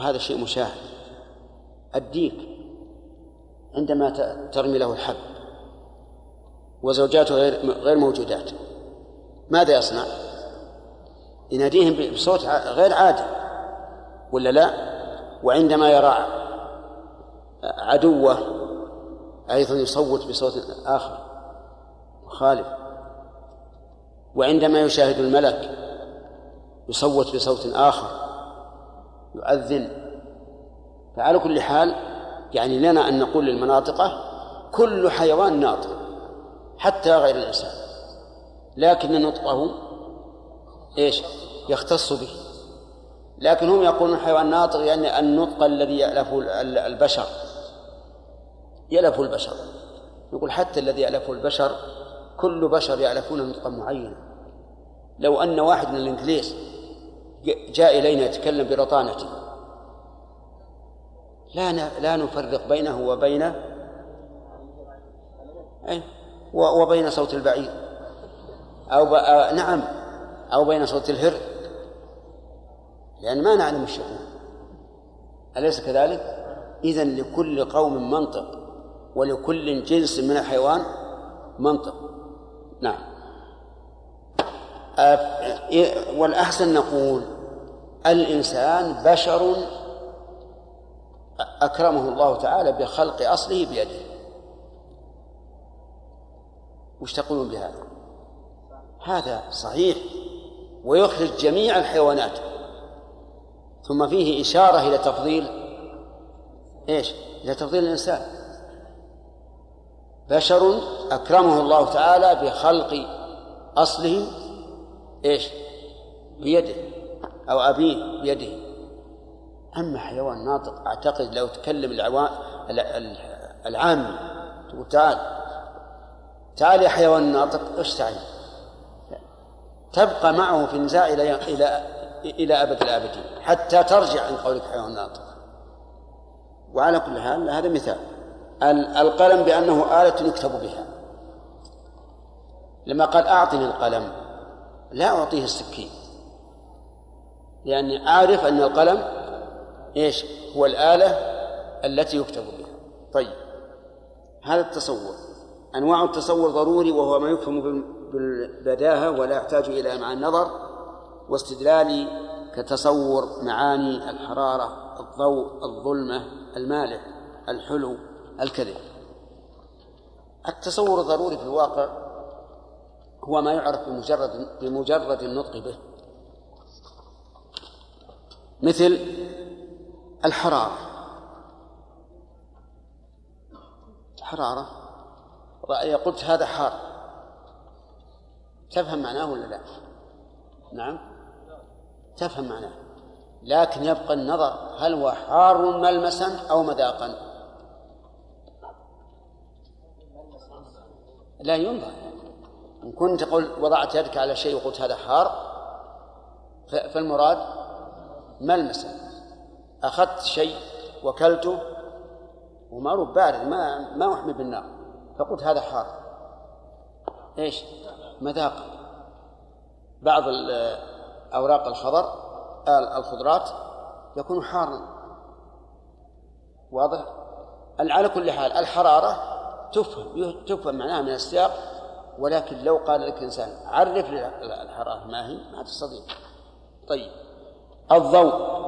وهذا شيء مشاهد الديك عندما ترمي له الحب وزوجاته غير غير موجودات ماذا يصنع؟ يناديهم بصوت غير عادي ولا لا؟ وعندما يرى عدوه أيضا يصوت بصوت آخر مخالف وعندما يشاهد الملك يصوت بصوت آخر يؤذن. فعلى كل حال يعني لنا أن نقول للمناطقة كل حيوان ناطق حتى غير الإنسان. لكن نطقه إيش؟ يختص به. لكن هم يقولون حيوان ناطق يعني النطق الذي يألفه البشر. يألفه البشر. يقول حتى الذي يألفه البشر كل بشر يألفون نطقا معينا لو أن واحد من الإنجليز جاء إلينا يتكلم برطانة. لا لا نفرق بينه وبين وبين صوت البعير. أو ب... نعم. أو بين صوت الهر لأن ما نعلم الشيء أليس كذلك؟ إذا لكل قوم منطق ولكل جنس من الحيوان منطق. نعم. والأحسن نقول الإنسان بشر أكرمه الله تعالى بخلق أصله بيده. وش تقولون بهذا؟ هذا صحيح ويخرج جميع الحيوانات. ثم فيه إشارة إلى تفضيل إيش؟ إلى تفضيل الإنسان. بشر أكرمه الله تعالى بخلق أصله إيش؟ بيده. أو أبيه بيده. أما حيوان ناطق أعتقد لو تكلم العام تقول تعال. تعال يا حيوان ناطق إيش تبقى معه في النزاع إلى إلى إلى أبد الآبدين. حتى ترجع عن قولك حيوان ناطق. وعلى كل حال هذا مثال. القلم بأنه آلة يكتب بها. لما قال أعطني القلم لا أعطيه السكين. لأني أعرف أن القلم إيش؟ هو الآلة التي يكتب بها. طيب. هذا التصور. أنواع التصور ضروري وهو ما يفهم بالبداهة ولا يحتاج إلى مع النظر واستدلالي كتصور معاني الحرارة الضوء الظلمة المالح الحلو الكذب. التصور الضروري في الواقع هو ما يعرف بمجرد بمجرد النطق به. مثل الحرارة. حرارة. قلت هذا حار. تفهم معناه ولا لا؟ نعم. تفهم معناه. لكن يبقى النظر هل هو حار ملمسا أو مذاقا؟ لا ينظر إن كنت قل وضعت يدك على شيء وقلت هذا حار فالمراد ملمسا أخذت شيء وكلته ومعروف بارد ما ما أحمي بالنار فقلت هذا حار إيش؟ مذاق بعض أوراق الخضر الخضرات يكون حارا واضح؟ على كل حال الحرارة تفهم تفهم معناها من السياق ولكن لو قال لك إنسان عرف الحرارة ما هي؟ ما تستطيع طيب. الضوء.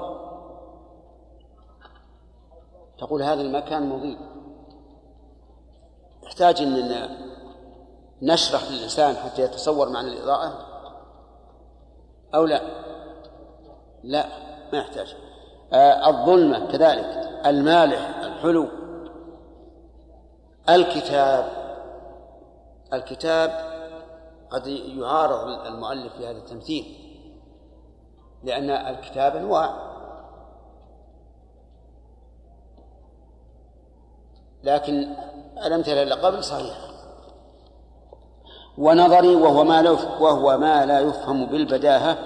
تقول هذا المكان مضيء. يحتاج أن نشرح للإنسان حتى يتصور معنى الإضاءة؟ أو لا؟ لا ما يحتاج. آه الظلمة كذلك. المالح الحلو. الكتاب. الكتاب قد يعارض المؤلف في هذا التمثيل لأن الكتاب أنواع. لكن الأمثلة اللي قبل صحيحة. ونظري وهو ما وهو ما لا يفهم بالبداهة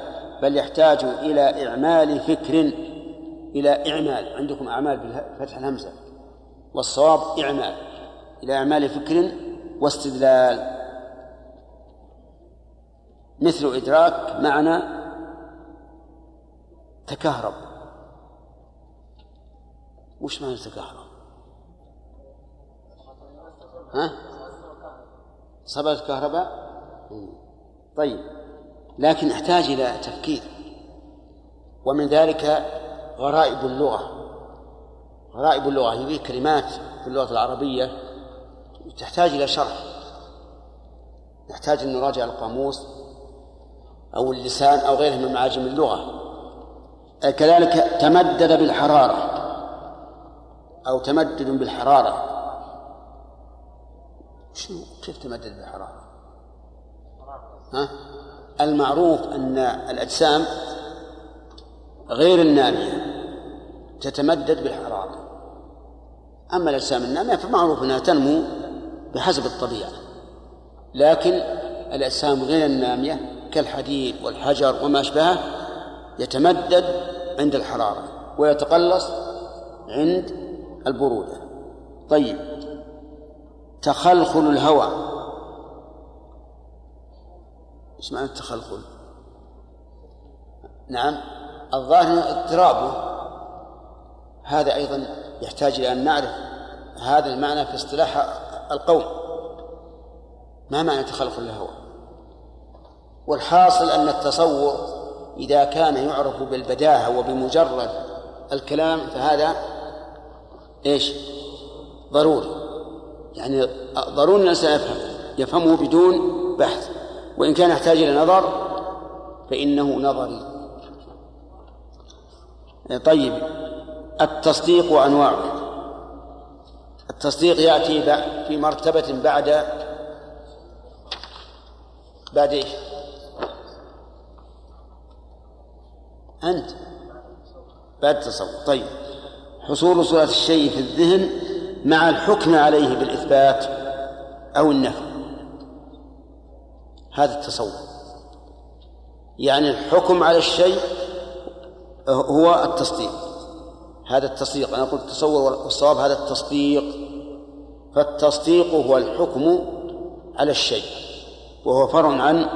بل يحتاج إلى إعمال فكر إلى إعمال. عندكم أعمال بفتح الهمزة. والصواب إعمال. إلى إعمال فكر واستدلال. مثل إدراك معنى تكهرب. وش معنى تكهرب؟ ها؟ صبت الكهرباء؟ طيب. لكن أحتاج إلى تفكير. ومن ذلك غرائب اللغة. غرائب اللغة. هذه كلمات في اللغة العربية تحتاج إلى شرح نحتاج أن نراجع القاموس أو اللسان أو غيره من معاجم اللغة كذلك تمدد بالحرارة أو تمدد بالحرارة شنو كيف تمدد بالحرارة؟ ها؟ المعروف أن الأجسام غير النامية تتمدد بالحرارة أما الأجسام النامية فمعروف أنها تنمو بحسب الطبيعة. لكن الأجسام غير النامية كالحديد والحجر وما أشبهه يتمدد عند الحرارة ويتقلص عند البرودة. طيب تخلخل الهواء. إيش معنى التخلخل؟ نعم الظاهر اضطرابه هذا أيضا يحتاج إلى أن نعرف هذا المعنى في اصطلاح القوم. ما معنى تخلخل الهواء؟ والحاصل أن التصور إذا كان يعرف بالبداهة وبمجرد الكلام فهذا إيش؟ ضروري. يعني ضروري الانسان يفهم. يفهمه بدون بحث. وإن كان يحتاج إلى نظر فإنه نظري. طيب التصديق وأنواعه التصديق يأتي في مرتبة بعد بعد إيش؟ أنت. بعد التصور طيب. حصول صورة الشيء في الذهن مع الحكم عليه بالإثبات أو النفي. هذا التصور يعني الحكم على الشيء هو التصديق. هذا التصديق. أنا قلت التصور والصواب هذا التصديق. فالتصديق هو الحكم على الشيء وهو فرع عن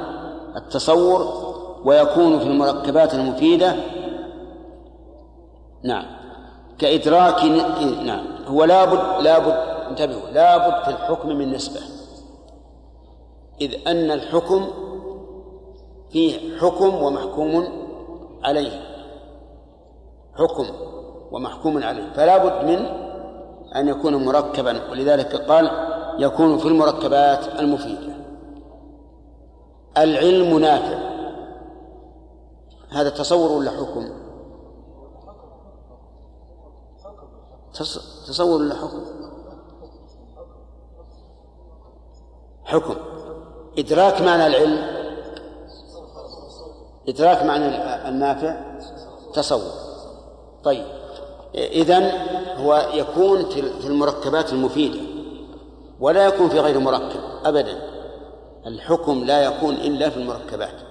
التصور ويكون في المركبات المفيدة. نعم. كإدراك نعم. هو لابد لابد انتبهوا لابد في الحكم من نسبة. إذ أن الحكم فيه حكم ومحكوم عليه. حكم ومحكوم عليه. فلا بد من أن يكون مركبا ولذلك قال يكون في المركبات المفيدة. العلم نافع. هذا تصور ولا حكم؟ تصور ولا حكم؟ حكم. إدراك معنى العلم. إدراك معنى النافع. تصور. طيب. إذن هو يكون في المركبات المفيدة ولا يكون في غير مركب أبدا. الحكم لا يكون إلا في المركبات.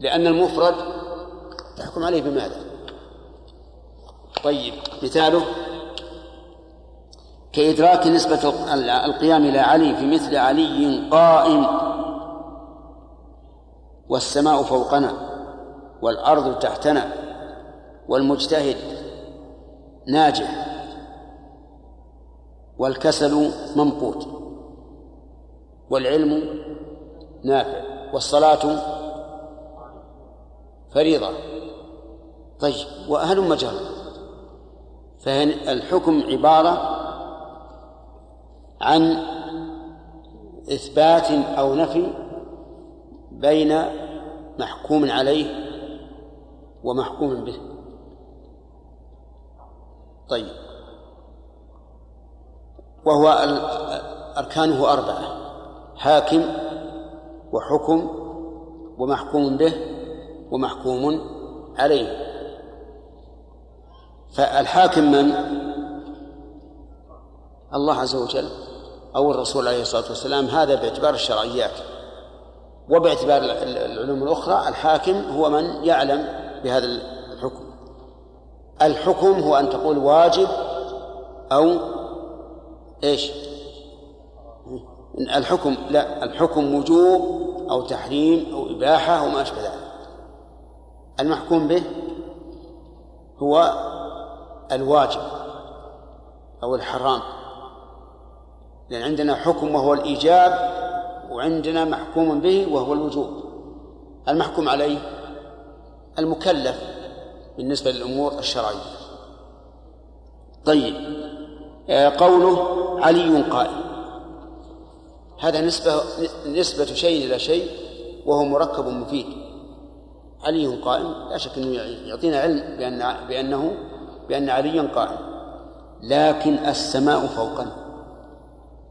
لأن المفرد تحكم عليه بماذا؟ طيب مثاله. كإدراك نسبة القيام إلى علي في مثل علي قائم والسماء فوقنا والأرض تحتنا والمجتهد ناجح. والكسل ممقوت والعلم نافع. والصلاة فريضة. طيب وأهل مجرى فالحكم عبارة عن إثبات أو نفي بين محكوم عليه ومحكوم به. طيب. وهو أركانه أربعة حاكم وحكم ومحكوم به ومحكوم عليه. فالحاكم من؟ الله عز وجل أو الرسول عليه الصلاة والسلام. هذا باعتبار الشرعيات. وباعتبار العلوم الأخرى الحاكم هو من يعلم بهذا الحكم هو أن تقول واجب أو إيش؟ الحكم لا الحكم وجوب أو تحريم أو إباحة أو ما أشبه ذلك. المحكوم به هو الواجب أو الحرام. لأن عندنا حكم وهو الإيجاب وعندنا محكوم به وهو الوجوب. المحكوم عليه المكلف. بالنسبة للأمور الشرعية. طيب آه، قوله علي قائم. هذا نسبة نسبة شيء إلى شيء وهو مركب مفيد. علي قائم لا شك أنه يعطينا علم بأن بأنه بأن عليا قائم. لكن السماء فوقنا.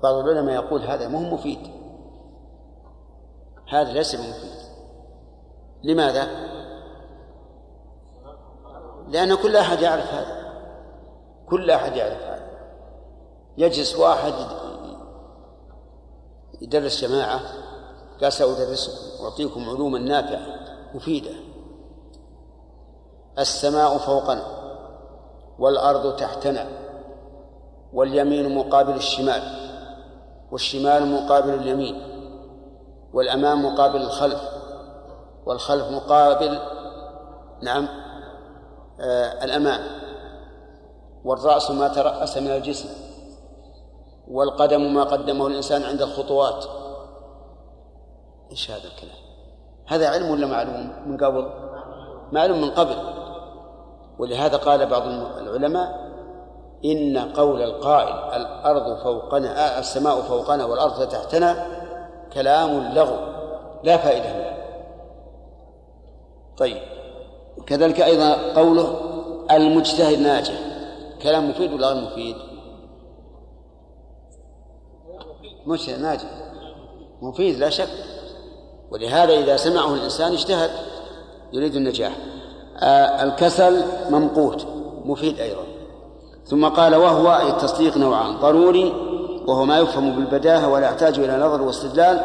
بعض العلماء يقول هذا مو مفيد. هذا ليس بمفيد. لماذا؟ لأن كل أحد يعرف هذا. كل أحد يعرف هذا. يجلس واحد يدرس جماعة قال سأدرسكم وأعطيكم علوما نافعة مفيدة. السماء فوقنا والأرض تحتنا واليمين مقابل الشمال والشمال مقابل اليمين والأمام مقابل الخلف والخلف مقابل نعم الأمام والرأس ما ترأس من الجسم. والقدم ما قدمه الإنسان عند الخطوات. إيش هذا الكلام؟ هذا علم ولا معلوم؟ من قبل؟ معلوم من قبل. ولهذا قال بعض العلماء إن قول القائل الأرض فوقنا السماء فوقنا والأرض تحتنا كلام لغو. لا فائدة منه. طيب. كذلك أيضا قوله المجتهد ناجح. كلام مفيد ولا غير مفيد؟ مجتهد ناجح. مفيد لا شك. ولهذا إذا سمعه الإنسان اجتهد يريد النجاح. آه الكسل ممقوت. مفيد أيضا. ثم قال وهو أي التصديق نوعان. ضروري وهو ما يفهم بالبداهة ولا يحتاج إلى نظر واستدلال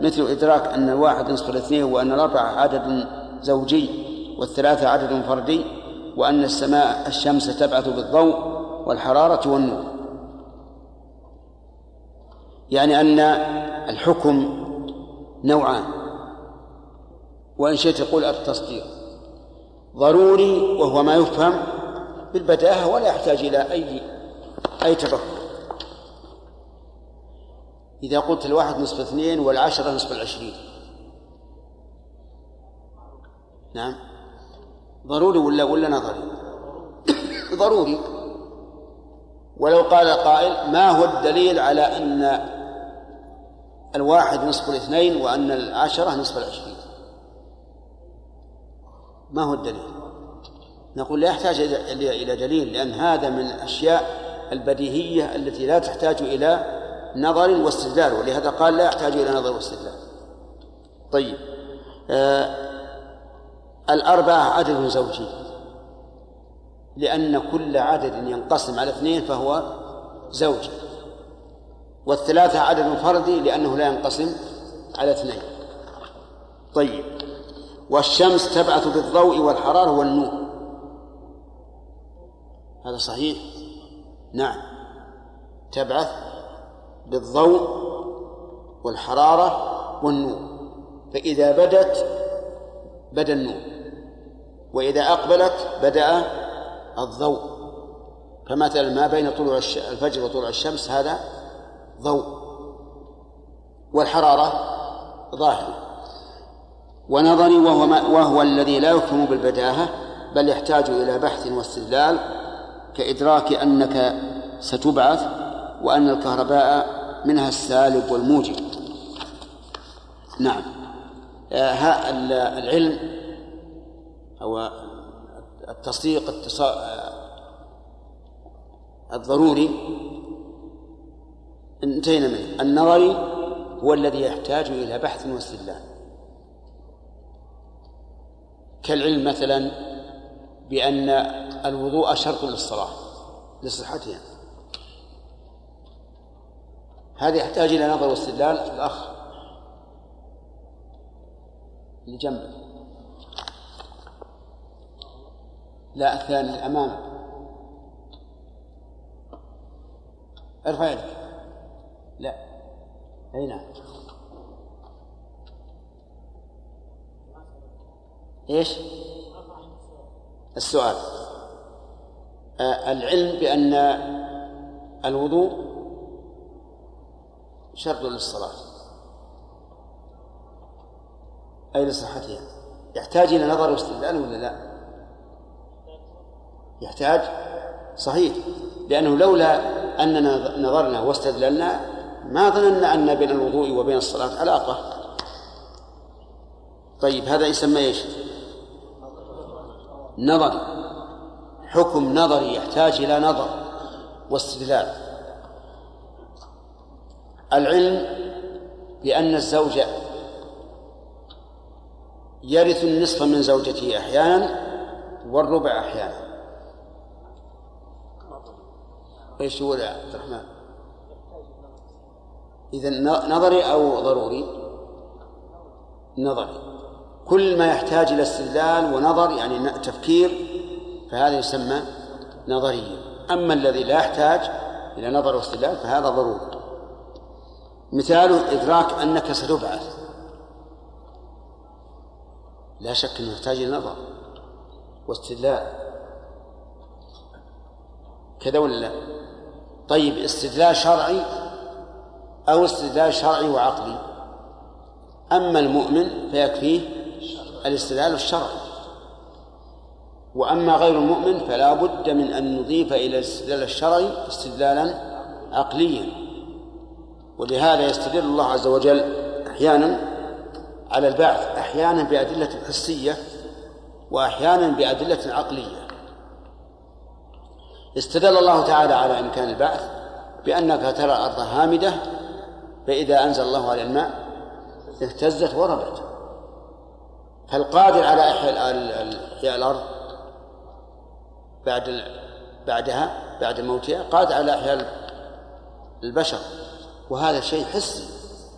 مثل إدراك أن الواحد نصف الاثنين وأن الأربعة عدد زوجي. والثلاثة عدد فردي وأن السماء الشمس تبعث بالضوء والحرارة والنور. يعني أن الحكم نوعان. وإن شئت تقول التصديق. ضروري وهو ما يفهم بالبداهة ولا يحتاج إلى أي أي تفكر. إذا قلت الواحد نصف اثنين والعشرة نصف العشرين. نعم. ضروري ولا ولا نظري ضروري؟ ولو قال قائل ما هو الدليل على أن الواحد نصف الاثنين وأن العشرة نصف العشرين؟ ما هو الدليل؟ نقول لا يحتاج إلى دليل لأن هذا من الأشياء البديهية التي لا تحتاج إلى نظر واستدلال ولهذا قال لا يحتاج إلى نظر واستدلال. طيب. آه الأربعة عدد زوجي. لأن كل عدد ينقسم على اثنين فهو زوجي. والثلاثة عدد فردي لأنه لا ينقسم على اثنين. طيب. والشمس تبعث بالضوء والحرارة والنور. هذا صحيح؟ نعم. تبعث بالضوء والحرارة والنور. فإذا بدت بدأ النور. وإذا أقبلت بدأ الضوء. فمثلا ما بين طلوع الفجر وطلوع الشمس هذا ضوء. والحرارة ظاهرة. ونظري وهو, ما وهو الذي لا يفهم بالبداهة بل يحتاج إلى بحث واستدلال كإدراك أنك ستبعث وأن الكهرباء منها السالب والموجب. نعم. آه العلم أو التصديق الضروري. انتهينا منه. النظري هو الذي يحتاج إلى بحث واستدلال كالعلم مثلا بأن الوضوء شرط للصلاة لصحتها. هذا يحتاج إلى نظر واستدلال الأخ اللي جنبه لا الثاني أمامك ارفع يدك. لا. أي نعم. إيش؟ السؤال. آه العلم بأن الوضوء شرط للصلاة. أي لصحتها. يحتاج إلى نظر واستدلال ولا لا؟ يحتاج صحيح لأنه لولا أننا نظرنا واستدللنا ما ظننا أن بين الوضوء وبين الصلاة علاقة. طيب هذا يسمى إيش؟ نظري حكم نظري يحتاج إلى نظر واستدلال. العلم بأن الزوج يرث النصف من زوجته أحيانا والربع أحيانا. إيش هو يا عبد الرحمن؟ إذا نظري أو ضروري؟ نظري كل ما يحتاج إلى استدلال ونظر يعني تفكير فهذا يسمى نظريا أما الذي لا يحتاج إلى نظر واستدلال فهذا ضروري مثاله إدراك أنك ستبعث لا شك أنه يحتاج إلى نظر واستدلال كذا ولا لا؟ طيب استدلال شرعي أو استدلال شرعي وعقلي. أما المؤمن فيكفيه الاستدلال الشرعي. وأما غير المؤمن فلا بد من أن نضيف إلى الاستدلال الشرعي استدلالا عقليا. ولهذا يستدل الله عز وجل أحيانا على البعث أحيانا بأدلة حسية وأحيانا بأدلة عقلية. استدل الله تعالى على إمكان البعث بأنك ترى الأرض هامدة فإذا أنزل الله على الماء اهتزت وربت فالقادر على إحياء الأرض بعد بعدها بعد موتها قادر على إحياء البشر. وهذا شيء حسي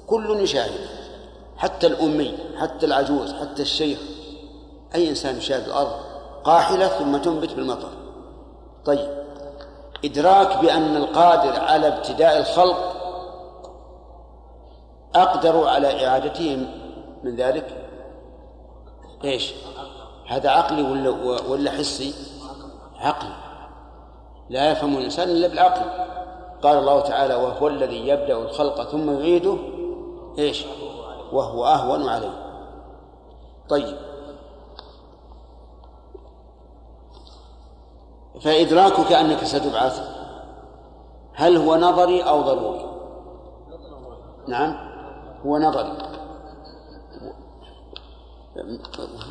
كل يشاهد حتى الأمي حتى العجوز حتى الشيخ. أي إنسان يشاهد الأرض قاحلة ثم تنبت بالمطر. طيب. إدراك بأن القادر على ابتداء الخلق أقدر على إعادتهم من ذلك؟ إيش؟ هذا عقلي ولا ولا حسي؟ عقلي لا يفهم الإنسان إلا بالعقل. قال الله تعالى وهو الذي يبدأ الخلق ثم يعيده. إيش؟ وهو أهون عليه. طيب. فإدراكك أنك ستبعث. هل هو نظري أو ضروري؟ نعم هو نظري.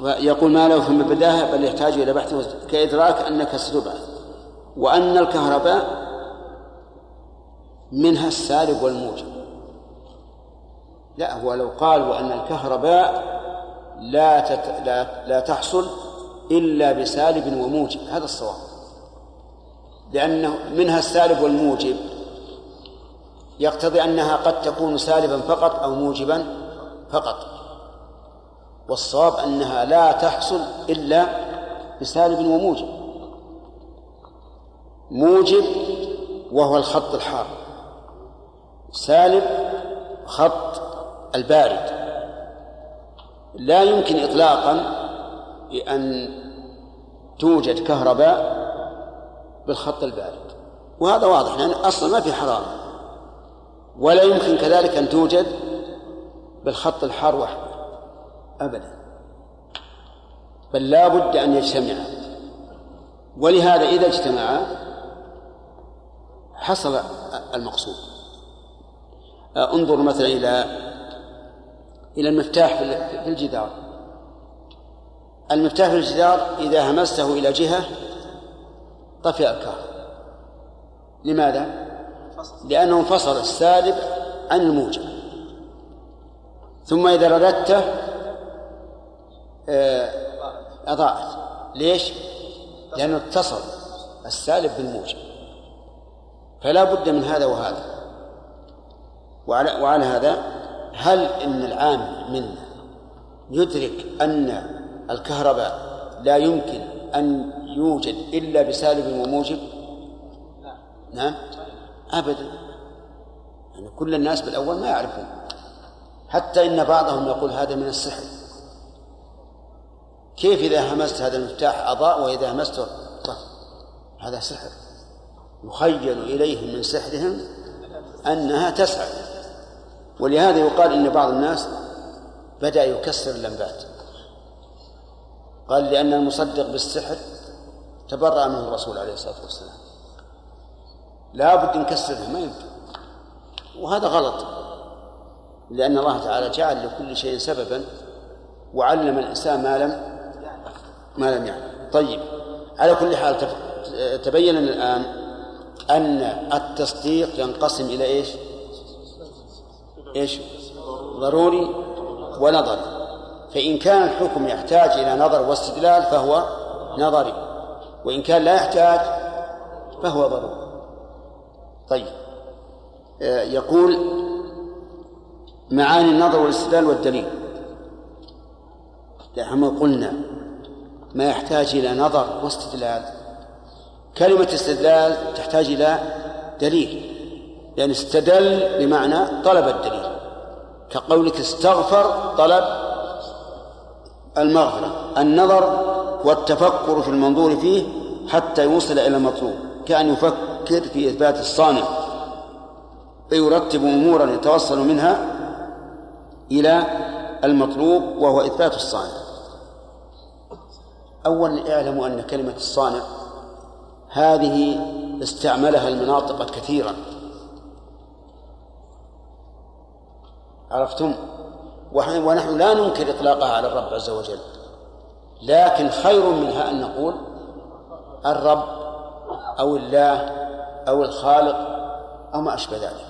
يقول ما له ثم بداهة بل يحتاج إلى بحث كإدراك أنك ستبعث. وأن الكهرباء منها السالب والموجب. لا هو لو قال وأن الكهرباء لا تت... لا لا تحصل إلا بسالب وموجب. هذا الصواب. لأنه منها السالب والموجب. يقتضي أنها قد تكون سالبا فقط أو موجبا فقط. والصواب أنها لا تحصل إلا بسالب وموجب. موجب وهو الخط الحار. سالب خط البارد. لا يمكن إطلاقا أن توجد كهرباء بالخط البارد. وهذا واضح لأن أصلا ما في حرارة ولا يمكن كذلك أن توجد بالخط الحار وحده أبدا. بل لا بد أن يجتمعا ولهذا إذا اجتمعا حصل المقصود. انظر مثلا إلى إلى المفتاح في الجدار. المفتاح في الجدار إذا همسته إلى جهة طفئ الكهرباء لماذا؟ لأنه انفصل السالب عن الموجب. ثم إذا رددته آه، أضاءت ليش؟ لأنه اتصل السالب بالموجب. فلا بد من هذا وهذا. وعلى, وعلى هذا هل إن العام منا يدرك أن الكهرباء لا يمكن أن يوجد إلا بسالب وموجب؟ نعم. أبدا. يعني كل الناس بالأول ما يعرفون. حتى إن بعضهم يقول هذا من السحر. كيف إذا همست هذا المفتاح أضاء وإذا همسته طف هذا سحر. يخيل إليه من سحرهم أنها تسعى ولهذا يقال إن بعض الناس بدأ يكسر اللمبات. قال لأن المصدق بالسحر تبرأ منه الرسول عليه الصلاة والسلام. لا بد نكسرها ما يمكن وهذا غلط لأن الله تعالى جعل لكل شيء سببا وعلم الإنسان ما لم ما لم يعلم. طيب على كل حال تبين الآن أن التصديق ينقسم إلى إيش؟ إيش؟ ضروري ونظري. فإن كان الحكم يحتاج إلى نظر واستدلال فهو نظري. وإن كان لا يحتاج فهو ضروري طيب. آه، يقول معاني النظر والاستدلال والدليل. نحن قلنا ما يحتاج إلى نظر واستدلال. كلمة استدلال تحتاج إلى دليل. لأن استدل بمعنى طلب الدليل. كقولك استغفر طلب المغفرة. النظر والتفكر في المنظور فيه حتى يوصل إلى المطلوب كأن يفكر في إثبات الصانع فيرتب أمورا يتوصل منها إلى المطلوب وهو إثبات الصانع. أولا اعلموا أن كلمة الصانع هذه استعملها المناطق كثيرا. عرفتم؟ ونحن لا ننكر إطلاقها على الرب عز وجل. لكن خير منها أن نقول الرب أو الله أو الخالق أو ما أشبه ذلك.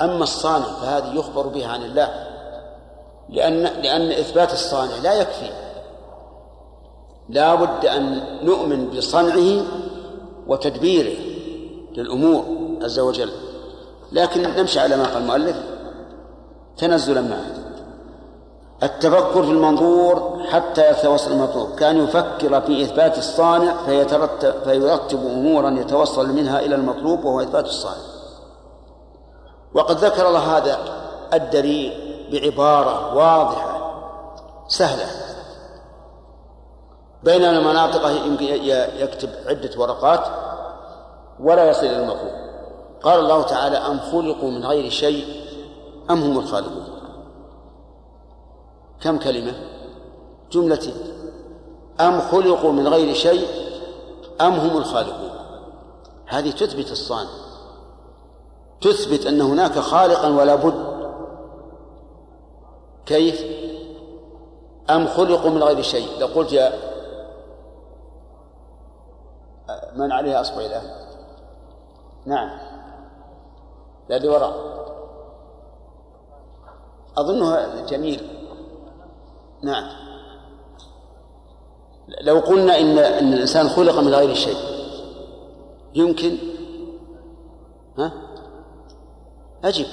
أما الصانع فهذه يخبر بها عن الله لأن لأن إثبات الصانع لا يكفي. لا بد أن نؤمن بصنعه وتدبيره للأمور عز وجل. لكن نمشي على ما قال المؤلف. تنزلا معه التفكر في المنظور حتى يتوصل المطلوب. كان يفكر في إثبات الصانع فيترتب فيرتب أمورا يتوصل منها إلى المطلوب وهو إثبات الصانع. وقد ذكر الله هذا الدليل بعبارة واضحة سهلة. بين المناطق يمكن يكتب عدة ورقات ولا يصل إلى المطلوب. قال الله تعالى أم خلقوا من غير شيء أم هم الخالقون؟ كم كلمة؟ جملتين أم خلقوا من غير شيء أم هم الخالقون. هذه تثبت الصانع. تثبت أن هناك خالقا ولا بد. كيف؟ أم خلقوا من غير شيء. لو قلت يا من عليها أصبع الآن. نعم. الذي وراء. أظنها جميل. نعم. لو قلنا إن إن الإنسان خلق من غير شيء يمكن؟ ها؟ أجب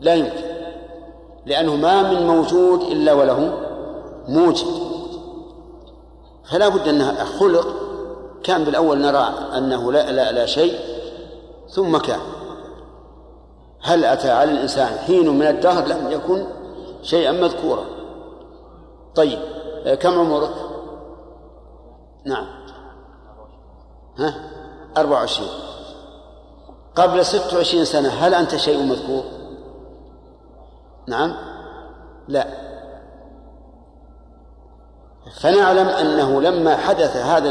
لا يمكن. لأنه ما من موجود إلا وله موجد. فلا بد أنها خلق. كان بالأول نرى أنه لا لا, لا شيء ثم كان. هل أتى على الإنسان حين من الدهر لم يكن شيئا مذكورا؟ طيب كم عمرك؟ نعم. ها؟ أربع وعشرين. قبل ست وعشرين سنة هل أنت شيء مذكور؟ نعم. لا. فنعلم أنه لما حدث هذا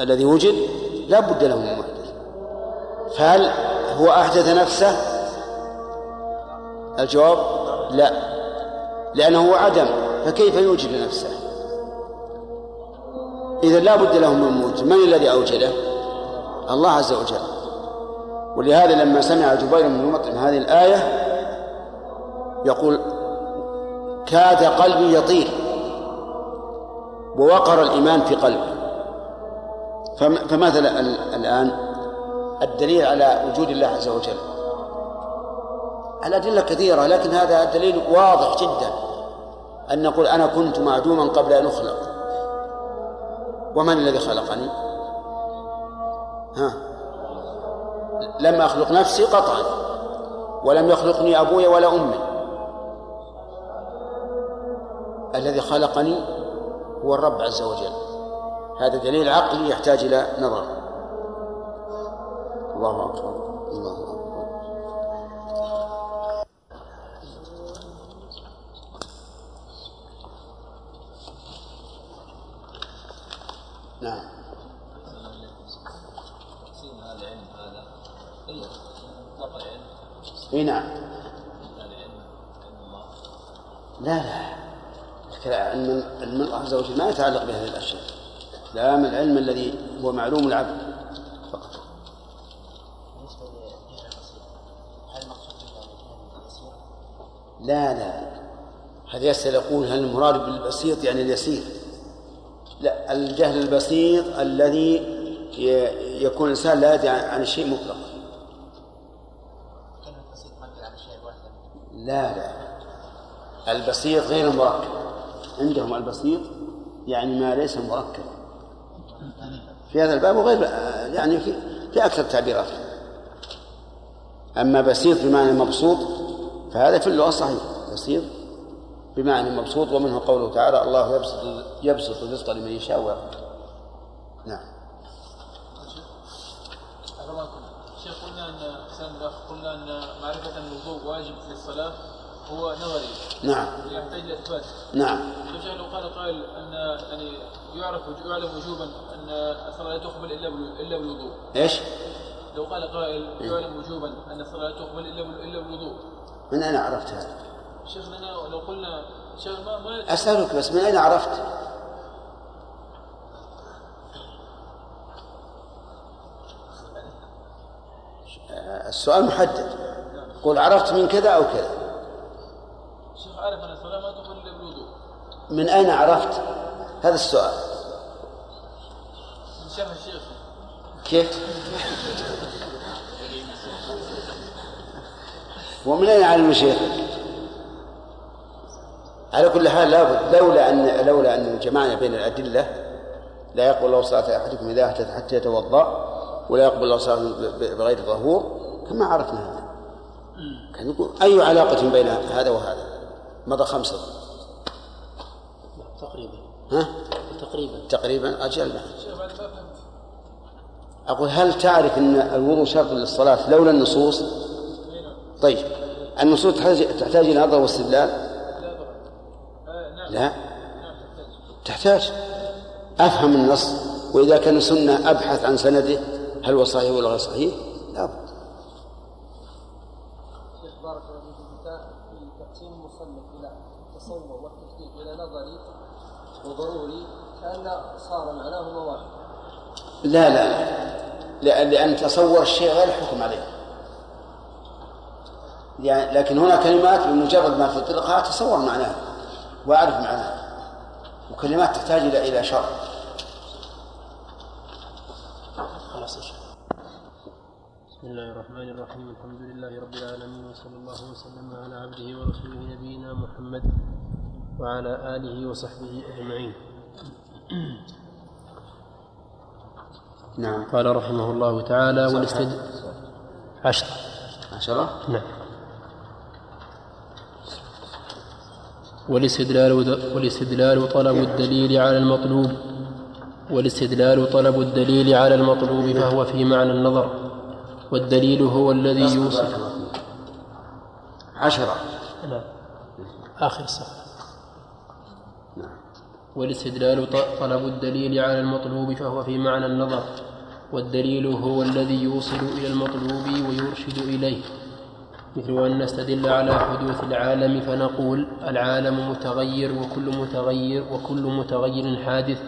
الذي وجد لا بد له من محدث. فهل هو أحدث نفسه؟ الجواب لا. لأنه عدم. فكيف يوجد نفسه؟ إذا لا بد له من موجد من الذي أوجده؟ الله عز وجل. ولهذا لما سمع جبير بن مطعم هذه الآية يقول كاد قلبي يطير. ووقر الإيمان في قلبي فماذا الآن الدليل على وجود الله عز وجل. الأدلة كثيرة لكن هذا دليل واضح جدا. أن نقول أنا كنت معدوما قبل أن أخلق. ومن الذي خلقني؟ ها. لم أخلق نفسي قطعا. ولم يخلقني أبوي ولا أمي. الذي خلقني هو الرب عز وجل. هذا دليل عقلي يحتاج إلى نظر. الله أكبر. الله نعم. إي نعم. لا لا. علم الله عز وجل ما يتعلق بهذه الأشياء. لا من العلم الذي هو معلوم العبد. فقط. لا لا. هذا يسأل يقول هل المراد بالبسيط يعني اليسير؟ لا الجهل البسيط الذي يكون الإنسان لا يدري عن الشيء مطلقا لا لا. البسيط غير المركب عندهم البسيط يعني ما ليس مركب في هذا الباب وغير يعني في, في أكثر تعبيرات أما بسيط بمعنى مبسوط فهذا في اللغة صحيح. بسيط بمعنى مبسوط ومنه قوله تعالى الله يبسط يبسط الرزق لمن يشاء ويقدر نعم. شيخ قلنا أن قلنا أن معرفة الوضوء واجب في الصلاة هو نظري. نعم. يحتاج إلى إثبات. نعم. لو قال قائل أن يعني يعرف يعلم وجوبا أن الصلاة لا تقبل إلا إلا بالوضوء. إيش؟ لو قال قائل يعلم وجوبا أن الصلاة لا تقبل إلا إلا بالوضوء. من أين عرفت هذا؟ شيخنا لو قلنا شيخ ما ما أسألك بس من أين عرفت؟ السؤال محدد قل عرفت من كذا أو كذا الشيخ عارف أن الصلاة ما تقبل الا بالوضوء من أين عرفت؟ هذا السؤال من شرح الشيخ كيف؟ ومن أين علم شيخك؟ على كل حال لابد لولا ان لولا أن جمعنا بين الأدلة لا يقبل الله صلاة أحدكم إذا احدث حتى يتوضأ ولا يقبل الله صلاة بغير طهور كما عرفنا هذا. كان يقول أي علاقة بين هذا وهذا؟ مضى خمسة. تقريبا. ها؟ تقريبا. تقريبا أجل. أقول هل تعرف أن الوضوء شرط للصلاة لولا النصوص؟ طيب. النصوص تحتاج إلى نظر واستدلال؟ لا. تحتاج. أفهم النص. وإذا كان سنه أبحث عن سنده هل هو صحيح ولا غير صحيح؟ لا بد. بارك في تقسيم المصنف والتشديد إلى نظري وضروري كأن صار معناهما واحد لا لا. لا لأن تصور الشيء غير الحكم عليه. يعني لكن هنا كلمات بمجرد ما تطلقها تصور معناها وأعرف معناها وكلمات تحتاج إلى إلى شرح خلاص بسم الله الرحمن الرحيم. الحمد لله رب العالمين وصلى الله وسلم على عبده ورسوله نبينا محمد وعلى آله وصحبه أجمعين. نعم. قال رحمه الله تعالى والاستد عشرة عشرة؟ نعم. والاستدلال والاستدلال طلب الدليل على المطلوب. والاستدلال طلب الدليل على المطلوب فهو في معنى النظر. والدليل هو الذي يوصف. عشرة. نعم. آخر الصفحة والاستدلال طلب الدليل على المطلوب فهو في معنى النظر. والدليل هو الذي يوصل إلى المطلوب ويرشد إليه. مثل أن نستدل على حدوث العالم فنقول العالم متغير وكل متغير وكل متغير حادث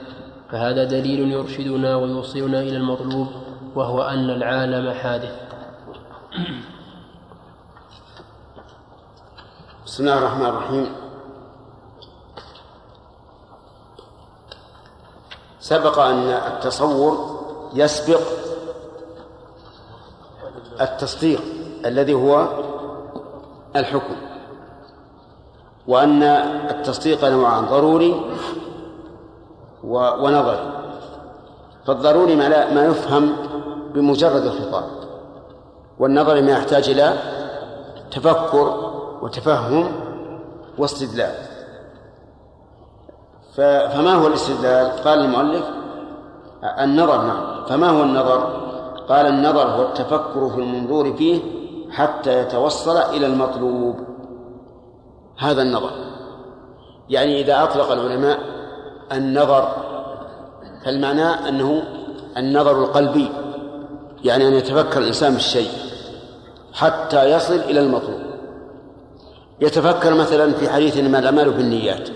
فهذا دليل يرشدنا ويوصلنا إلى المطلوب وهو أن العالم حادث. بسم الله الرحمن الرحيم. سبق أن التصور يسبق التصديق الذي هو الحكم وأن التصديق نوعان ضروري ونظري. فالضروري ما, لا ما يفهم بمجرد الخطاب والنظري ما يحتاج إلى تفكر وتفهم واستدلال. فما هو الاستدلال؟ قال المؤلف النظر نعم. فما هو النظر؟ قال النظر هو التفكر في المنظور فيه حتى يتوصل إلى المطلوب. هذا النظر. يعني إذا أطلق العلماء النظر فالمعنى أنه النظر القلبي يعني أن يتفكر الإنسان بالشيء حتى يصل إلى المطلوب. يتفكر مثلا في حديث إنما الأعمال بالنيات.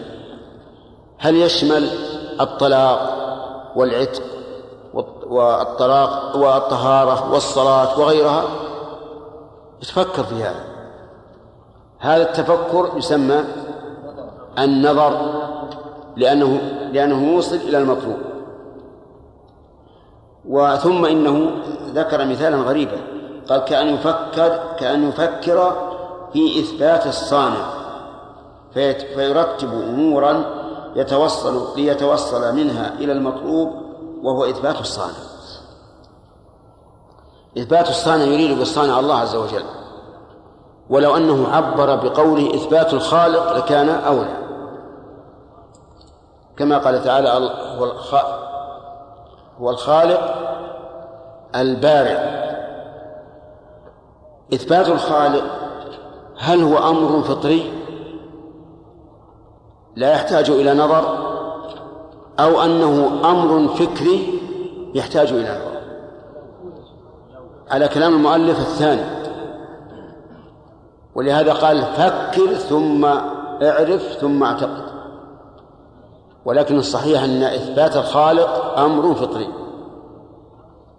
هل يشمل الطلاق والعتق والطلاق والطهارة والصلاة وغيرها؟ يتفكر في هذا. هذا التفكر يسمى النظر لأنه لأنه يوصل إلى المطلوب. وثم إنه ذكر مثالا غريبا. قال كأن يفكر كأن يفكر في إثبات الصانع. فيرتب أمورا يتوصل ليتوصل منها إلى المطلوب وهو إثبات الصانع. إثبات الصانع يريد بالصانع الله عز وجل. ولو أنه عبر بقوله إثبات الخالق لكان أولى. كما قال تعالى هو الخالق البارئ. إثبات الخالق هل هو أمر فطري؟ لا يحتاج إلى نظر. أو أنه أمر فكري يحتاج إلى نظر. على كلام المؤلف الثاني. ولهذا قال فكر ثم اعرف ثم اعتقد. ولكن الصحيح أن إثبات الخالق أمر فطري.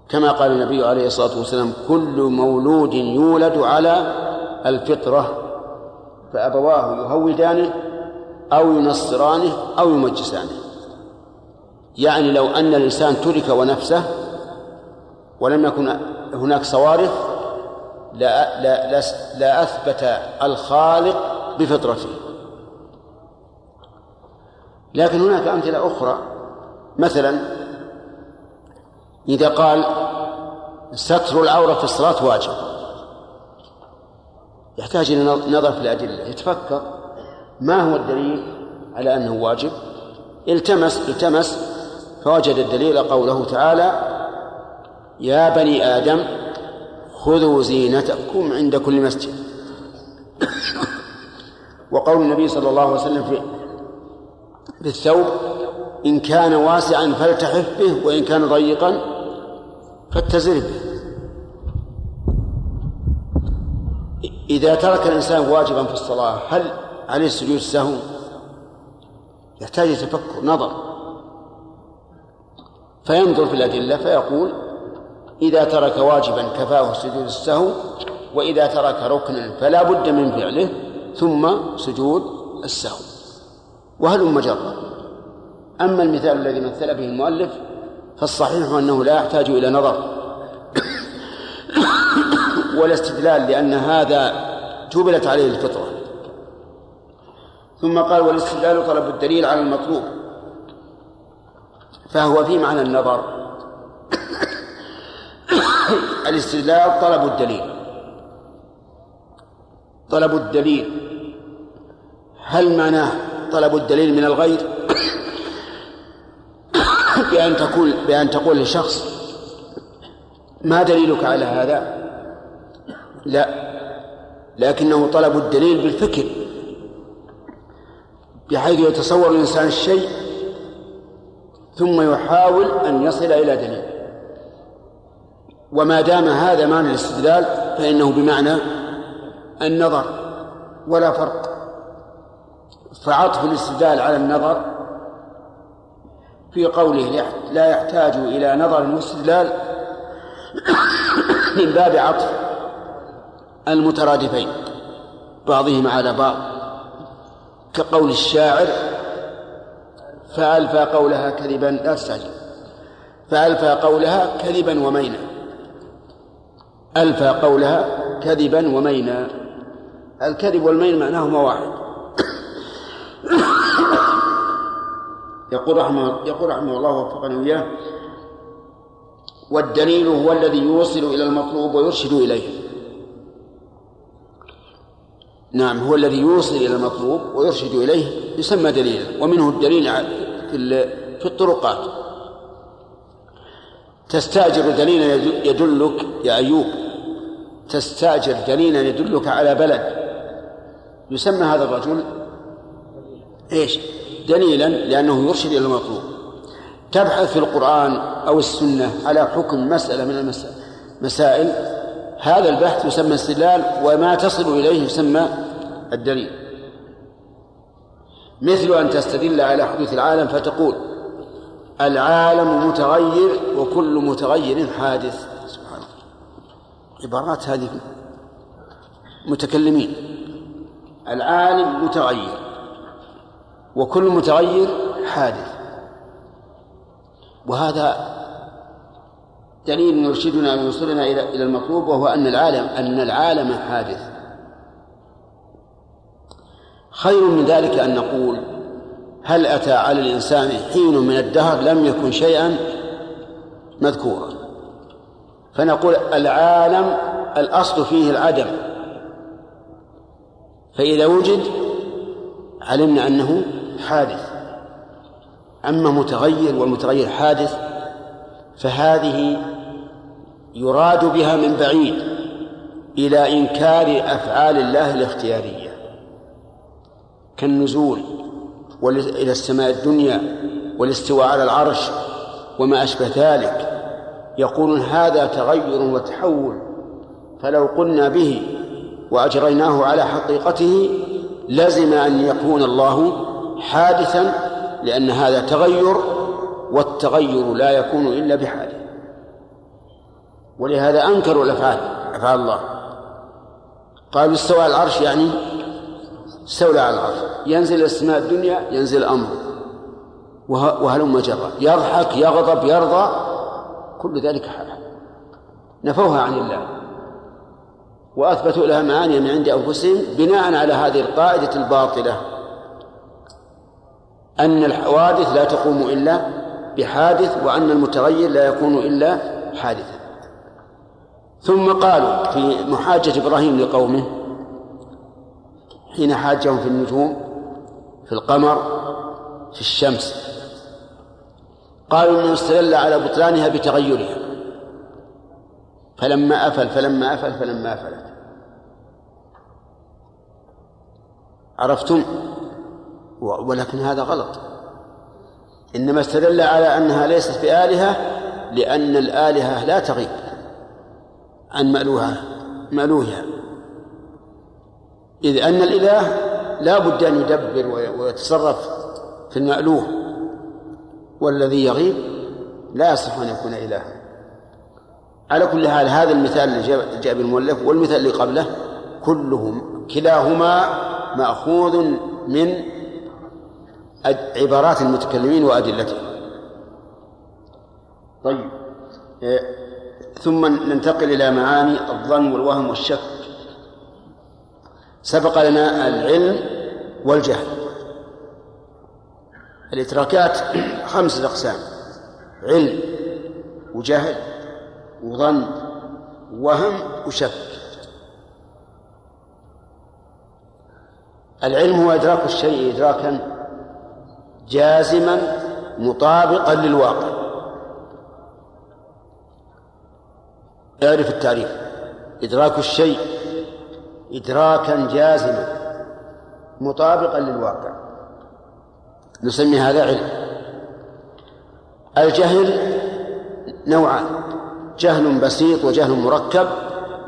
كما قال النبي عليه الصلاة والسلام كل مولود يولد على الفطرة فأبواه يهودانه أو ينصرانه أو يمجسانه. يعني لو أن الإنسان ترك ونفسه ولم يكن هناك صوارف لا, لا, لا, لا أثبت الخالق بفطرته. لكن هناك أمثلة أخرى. مثلا إذا قال ستر العورة في الصلاة واجب. يحتاج إلى نظر في الأدلة. يتفكر ما هو الدليل على أنه واجب. التمس التمس فوجد الدليل قوله تعالى يا بني آدم خذوا زينتكم عند كل مسجد. وقول النبي صلى الله عليه وسلم في في الثوب إن كان واسعا فالتحف به وإن كان ضيقا فاتزر به. إذا ترك الإنسان واجبا في الصلاة هل عليه سجود السهو يحتاج تفكر نظر. فينظر في الأدلة فيقول إذا ترك واجبا كفاه سجود السهو وإذا ترك ركنا فلا بد من فعله ثم سجود السهو. وهل مجرة أما المثال الذي مثل به المؤلف فالصحيح أنه لا يحتاج إلى نظر ولا استدلال لأن هذا جبلت عليه الفطرة. ثم قال والاستدلال طلب الدليل على المطلوب. فهو في معنى النظر. الاستدلال طلب الدليل. طلب الدليل. هل معناه طلب الدليل من الغير؟ بأن تقول بأن تقول لشخص ما دليلك على هذا؟ لا. لكنه طلب الدليل بالفكر. بحيث يتصور الإنسان الشيء ثم يحاول أن يصل إلى دليل. وما دام هذا معنى الاستدلال فإنه بمعنى النظر ولا فرق. فعطف الاستدلال على النظر في قوله لا يحتاج إلى نظر واستدلال من باب عطف المترادفين بعضهما على بعض. كقول الشاعر فألفى قولها كذبا لا تستعجل فألفى قولها كذبا ومينا ألفى قولها كذبا ومينا. الكذب والمين معناهما واحد. يقول رحمه يقول رحمه الله وفقني وإياه والدليل هو الذي يوصل إلى المطلوب ويرشد إليه. نعم هو الذي يوصل إلى المطلوب ويرشد إليه يسمى دليلا ومنه الدليل في في الطرقات. تستأجر دليلا يدلك يا أيوب. تستأجر دليلا يدلك على بلد. يسمى هذا الرجل إيش؟ دليلا لأنه يرشد إلى المطلوب. تبحث في القرآن أو السنة على حكم مسألة من المسائل هذا البحث يسمى استدلال وما تصل إليه يسمى الدليل. مثل أن تستدل على حدوث العالم فتقول العالم متغير وكل متغير حادث. سبحان الله. عبارات هذه متكلمين. العالم متغير وكل متغير حادث. وهذا دليل يرشدنا ويوصلنا إلى إلى المطلوب وهو أن العالم أن العالم حادث. خير من ذلك أن نقول هل أتى على الإنسان حين من الدهر لم يكن شيئا مذكورا. فنقول العالم الأصل فيه العدم. فإذا وجد علمنا أنه حادث. أما متغير والمتغير حادث فهذه يراد بها من بعيد إلى إنكار أفعال الله الاختيارية. كالنزول. إلى السماء الدنيا والاستواء على العرش وما أشبه ذلك. يقولون هذا تغير وتحول فلو قلنا به وأجريناه على حقيقته لزم أن يكون الله حادثا لأن هذا تغير والتغير لا يكون إلا بحاله. ولهذا أنكروا الأفعال أفعال الله. قالوا استوى العرش يعني استولى على العرش ينزل السماء الدنيا ينزل أمره وهلم جرا يضحك يغضب يرضى. كل ذلك نفوها عن الله. وأثبتوا لها معاني من عند أنفسهم بناء على هذه القاعدة الباطلة. أن الحوادث لا تقوم إلا بحادث وأن المتغير لا يكون إلا حادثا. ثم قالوا في محاجة إبراهيم لقومه حين حاجهم في النجوم في القمر في الشمس. قالوا إنه استدل على بطلانها بتغيرها. فلما أفل فلما أفل فلما أفلت. عرفتم؟ ولكن هذا غلط. إنما استدل على أنها ليست بآلهة لأن الآلهة لا تغيب عن مألوها مألوهها. إذ أن الإله لا بد أن يدبر ويتصرف في المألوه والذي يغيب لا يصح أن يكون إلها. على كل حال هذا المثال اللي جاء بالمؤلف والمثال اللي قبله كلهم كلاهما مأخوذ من عبارات المتكلمين وأدلتهم. طيب إيه، ثم ننتقل إلى معاني الظن والوهم والشك. سبق لنا العلم والجهل. الإدراكات خمسة أقسام علم وجهل وظن وهم وشك. العلم هو إدراك الشيء إدراكا جازما مطابقا للواقع. اعرف التعريف. إدراك الشيء إدراكا جازما مطابقا للواقع. نسمي هذا علم. الجهل نوعان جهل بسيط وجهل مركب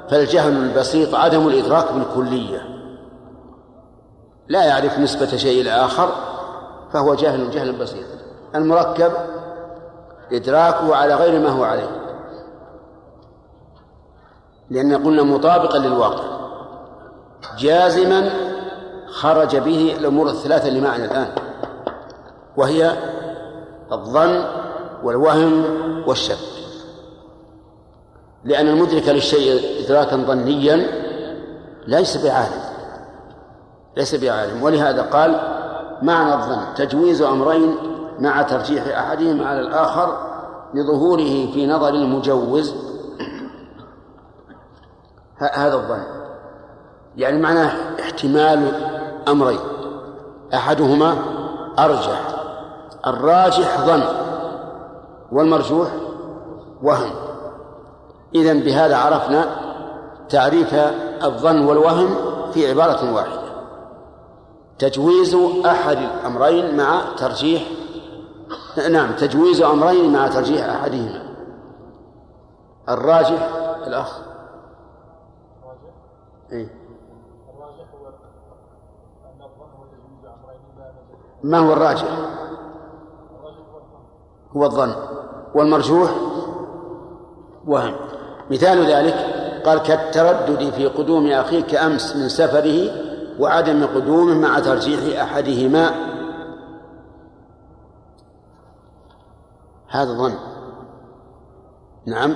فالجهل البسيط عدم الإدراك بالكلية. لا يعرف نسبة شيء إلى آخر فهو جاهل جهلا بسيطا المركب إدراكه على غير ما هو عليه لأن قلنا مطابقا للواقع. جازما خرج به الأمور الثلاثة اللي معنا الآن وهي الظن والوهم والشك. لأن المدرك للشيء إدراكا ظنيا ليس بعالم ليس بعالم. ولهذا قال معنى الظن تجويز أمرين مع ترجيح أحدهما على الآخر لظهوره في نظر المجوز. هذا الظن. يعني معناه احتمال أمرين. أحدهما أرجح. الراجح ظن والمرجوح وهم إذن بهذا عرفنا تعريف الظن والوهم في عبارة واحدة. تجويز أحد الأمرين مع ترجيح نعم تجويز أمرين مع ترجيح أحدهما. الراجح الأخ. إيه؟ ما هو الراجح؟ هو الظن. والمرجوح وهم. مثال ذلك قال كالتردد في قدوم أخيك أمس من سفره وعدم قدومه مع ترجيح أحدهما. هذا ظن. نعم.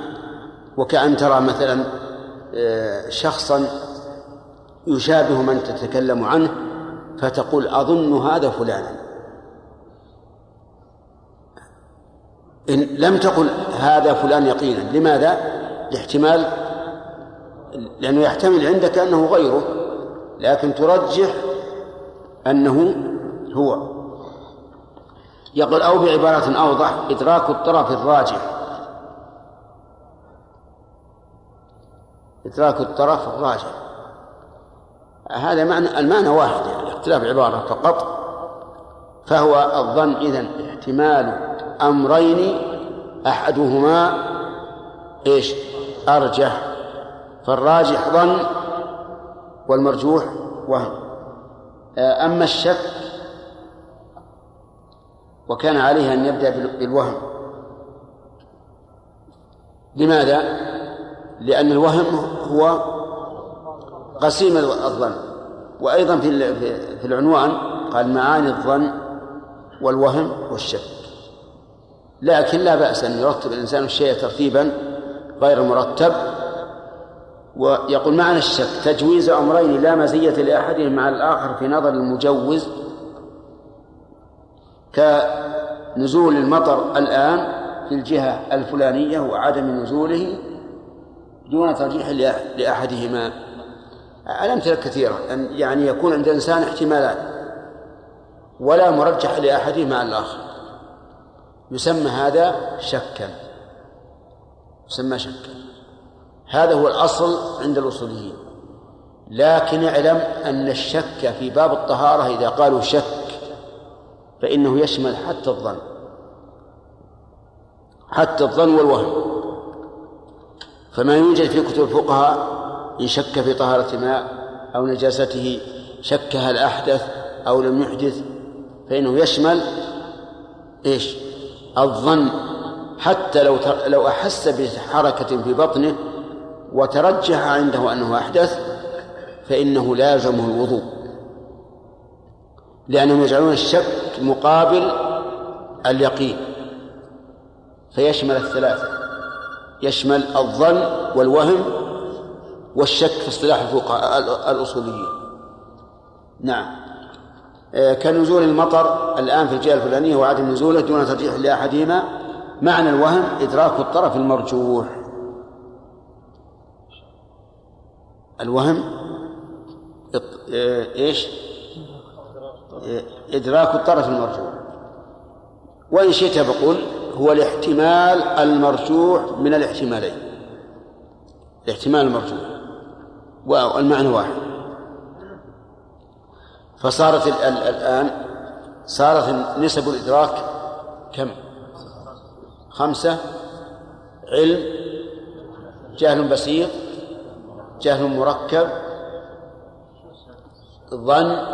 وكأن ترى مثلا آه، شخصا يشابه من تتكلم عنه فتقول أظن هذا فلانا. إن لم تقل هذا فلان يقينا لماذا؟ لاحتمال لأنه يحتمل عندك أنه غيره لكن ترجح أنه هو. يقول أو بعبارة أوضح إدراك الطرف الراجح. إدراك الطرف الراجح. هذا معنى المعنى واحد يعني اختلاف عبارة فقط. فهو الظن إذن احتمال أمرين أحدهما إيش؟ أرجح. فالراجح ظن والمرجوح وهم. أما الشك وكان عليه أن يبدأ بالوهم. لماذا؟ لأن الوهم هو قسيم الظن. وأيضا في في العنوان قال معاني الظن والوهم والشك. لكن لا بأس أن يرتب الإنسان الشيء ترتيبا غير مرتب. ويقول معنى الشك تجويز أمرين لا مزية لأحدهم مع الآخر في نظر المجوز كنزول المطر الآن في الجهة الفلانية وعدم نزوله دون ترجيح لأحدهما. الأمثلة كثيرة أن يعني يكون عند الإنسان احتمالات ولا مرجح لأحدهما على الآخر. يسمى هذا شكا يسمى شكا. هذا هو الأصل عند الأصوليين. لكن اعلم أن الشك في باب الطهارة إذا قالوا شك فإنه يشمل حتى الظن حتى الظن والوهم. فما يوجد في كتب الفقهاء إن شك في طهارة ماء أو نجاسته شك هل أحدث أو لم يحدث فإنه يشمل إيش؟ الظن. حتى لو لو أحس بحركة في بطنه وترجح عنده أنه أحدث فإنه لازمه الوضوء. لأنهم يجعلون الشك مقابل اليقين. فيشمل الثلاثة. يشمل الظن والوهم والشك في اصطلاح الفقهاء الأصوليين. نعم. آه، كنزول المطر الآن في الجهة الفلانية وعدم نزوله دون ترجيح لأحدهما معنى الوهم إدراك الطرف المرجوح. الوهم آه، إيش؟ آه، إدراك الطرف المرجوح. وإن شئت بقول هو الاحتمال المرجوح من الاحتمالين. الاحتمال المرجوح. والمعنى واحد. فصارت الآن صارت نسب الإدراك كم؟ خمسة. علم جهل بسيط جهل مركب ظن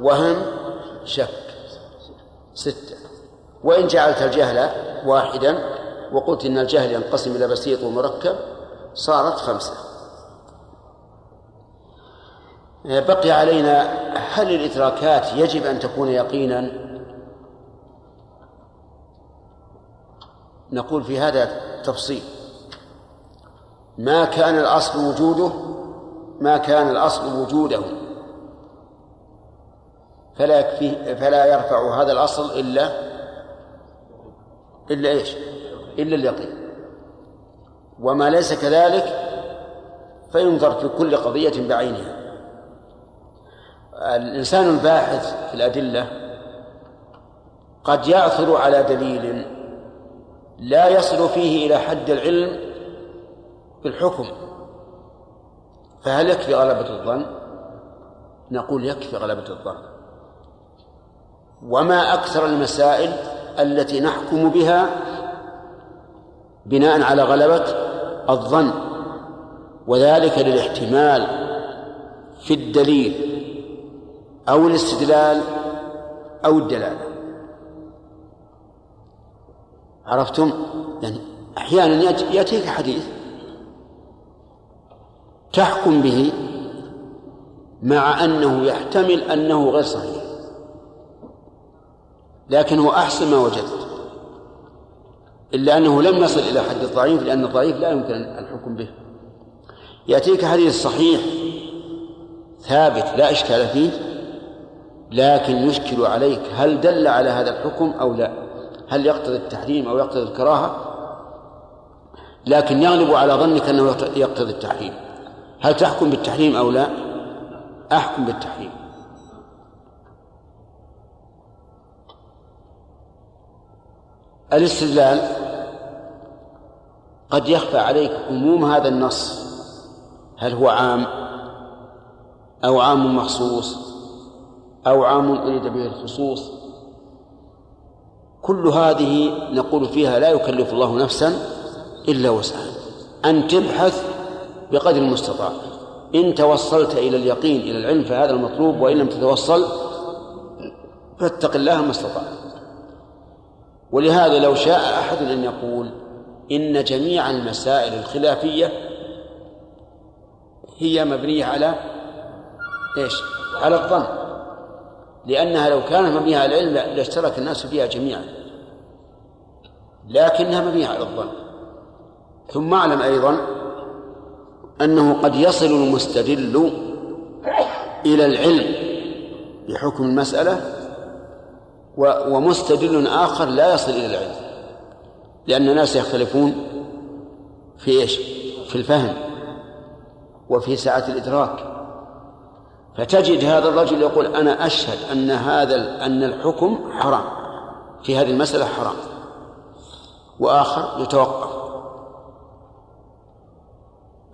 وهم شك. ستة. وإن جعلت الجهل واحدا وقلت إن الجهل ينقسم إلى بسيط ومركب صارت خمسة. بقي علينا هل الإدراكات يجب أن تكون يقينا؟ نقول في هذا تفصيل. ما كان الأصل وجوده؟ ما كان الأصل وجوده. فلا يكفي فلا يرفع هذا الأصل إلا إلا إيش؟ إلا اليقين. وما ليس كذلك فينظر في كل قضية بعينها. الإنسان الباحث في الأدلة قد يعثر على دليل لا يصل فيه إلى حد العلم بالحكم فهل يكفي غلبة الظن؟ نقول يكفي غلبة الظن وما أكثر المسائل التي نحكم بها بناء على غلبة الظن وذلك للاحتمال في الدليل أو الاستدلال أو الدلالة. عرفتم؟ يعني أحيانا يأتيك حديث تحكم به مع أنه يحتمل أنه غير صحيح. لكن هو أحسن ما وجدت. إلا أنه لم يصل إلى حد الضعيف لأن الضعيف لا يمكن الحكم به. يأتيك حديث صحيح ثابت لا إشكال فيه. لكن يشكل عليك هل دل على هذا الحكم أو لا؟ هل يقتضي التحريم أو يقتضي الكراهة؟ لكن يغلب على ظنك أنه يقتضي التحريم. هل تحكم بالتحريم أو لا؟ أحكم بالتحريم. الاستدلال قد يخفى عليك عموم هذا النص. هل هو عام أو عام مخصوص؟ أو عام أريد به الخصوص. كل هذه نقول فيها لا يكلف الله نفسا إلا وسعها. أن تبحث بقدر المستطاع. إن توصلت إلى اليقين إلى العلم فهذا المطلوب وإن لم تتوصل فاتق الله ما استطعت. ولهذا لو شاء أحد أن يقول إن جميع المسائل الخلافية هي مبنية على إيش؟ على الظن. لأنها لو كانت مبنية على العلم لاشترك الناس فيها جميعا. لكنها مبنية على الظن. ثم اعلم أيضا أنه قد يصل المستدل إلى العلم بحكم المسألة ومستدل آخر لا يصل إلى العلم لأن الناس يختلفون في إيش؟ في الفهم وفي سعة الإدراك. فتجد هذا الرجل يقول أنا أشهد أن هذا أن الحكم حرام في هذه المسألة حرام. وآخر يتوقف.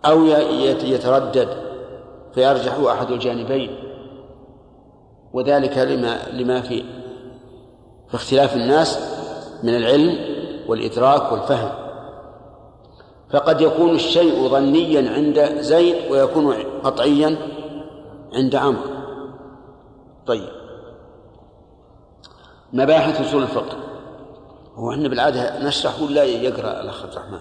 أو يتردد فيرجح أحد الجانبين. وذلك لما لما في في اختلاف الناس من العلم والإدراك والفهم. فقد يكون الشيء ظنيا عند زيد ويكون قطعيا عند عمرو. طيب. مباحث أصول الفقه. هو إحنا بالعادة نشرح ولا يقرأ الأخ عبد الرحمن؟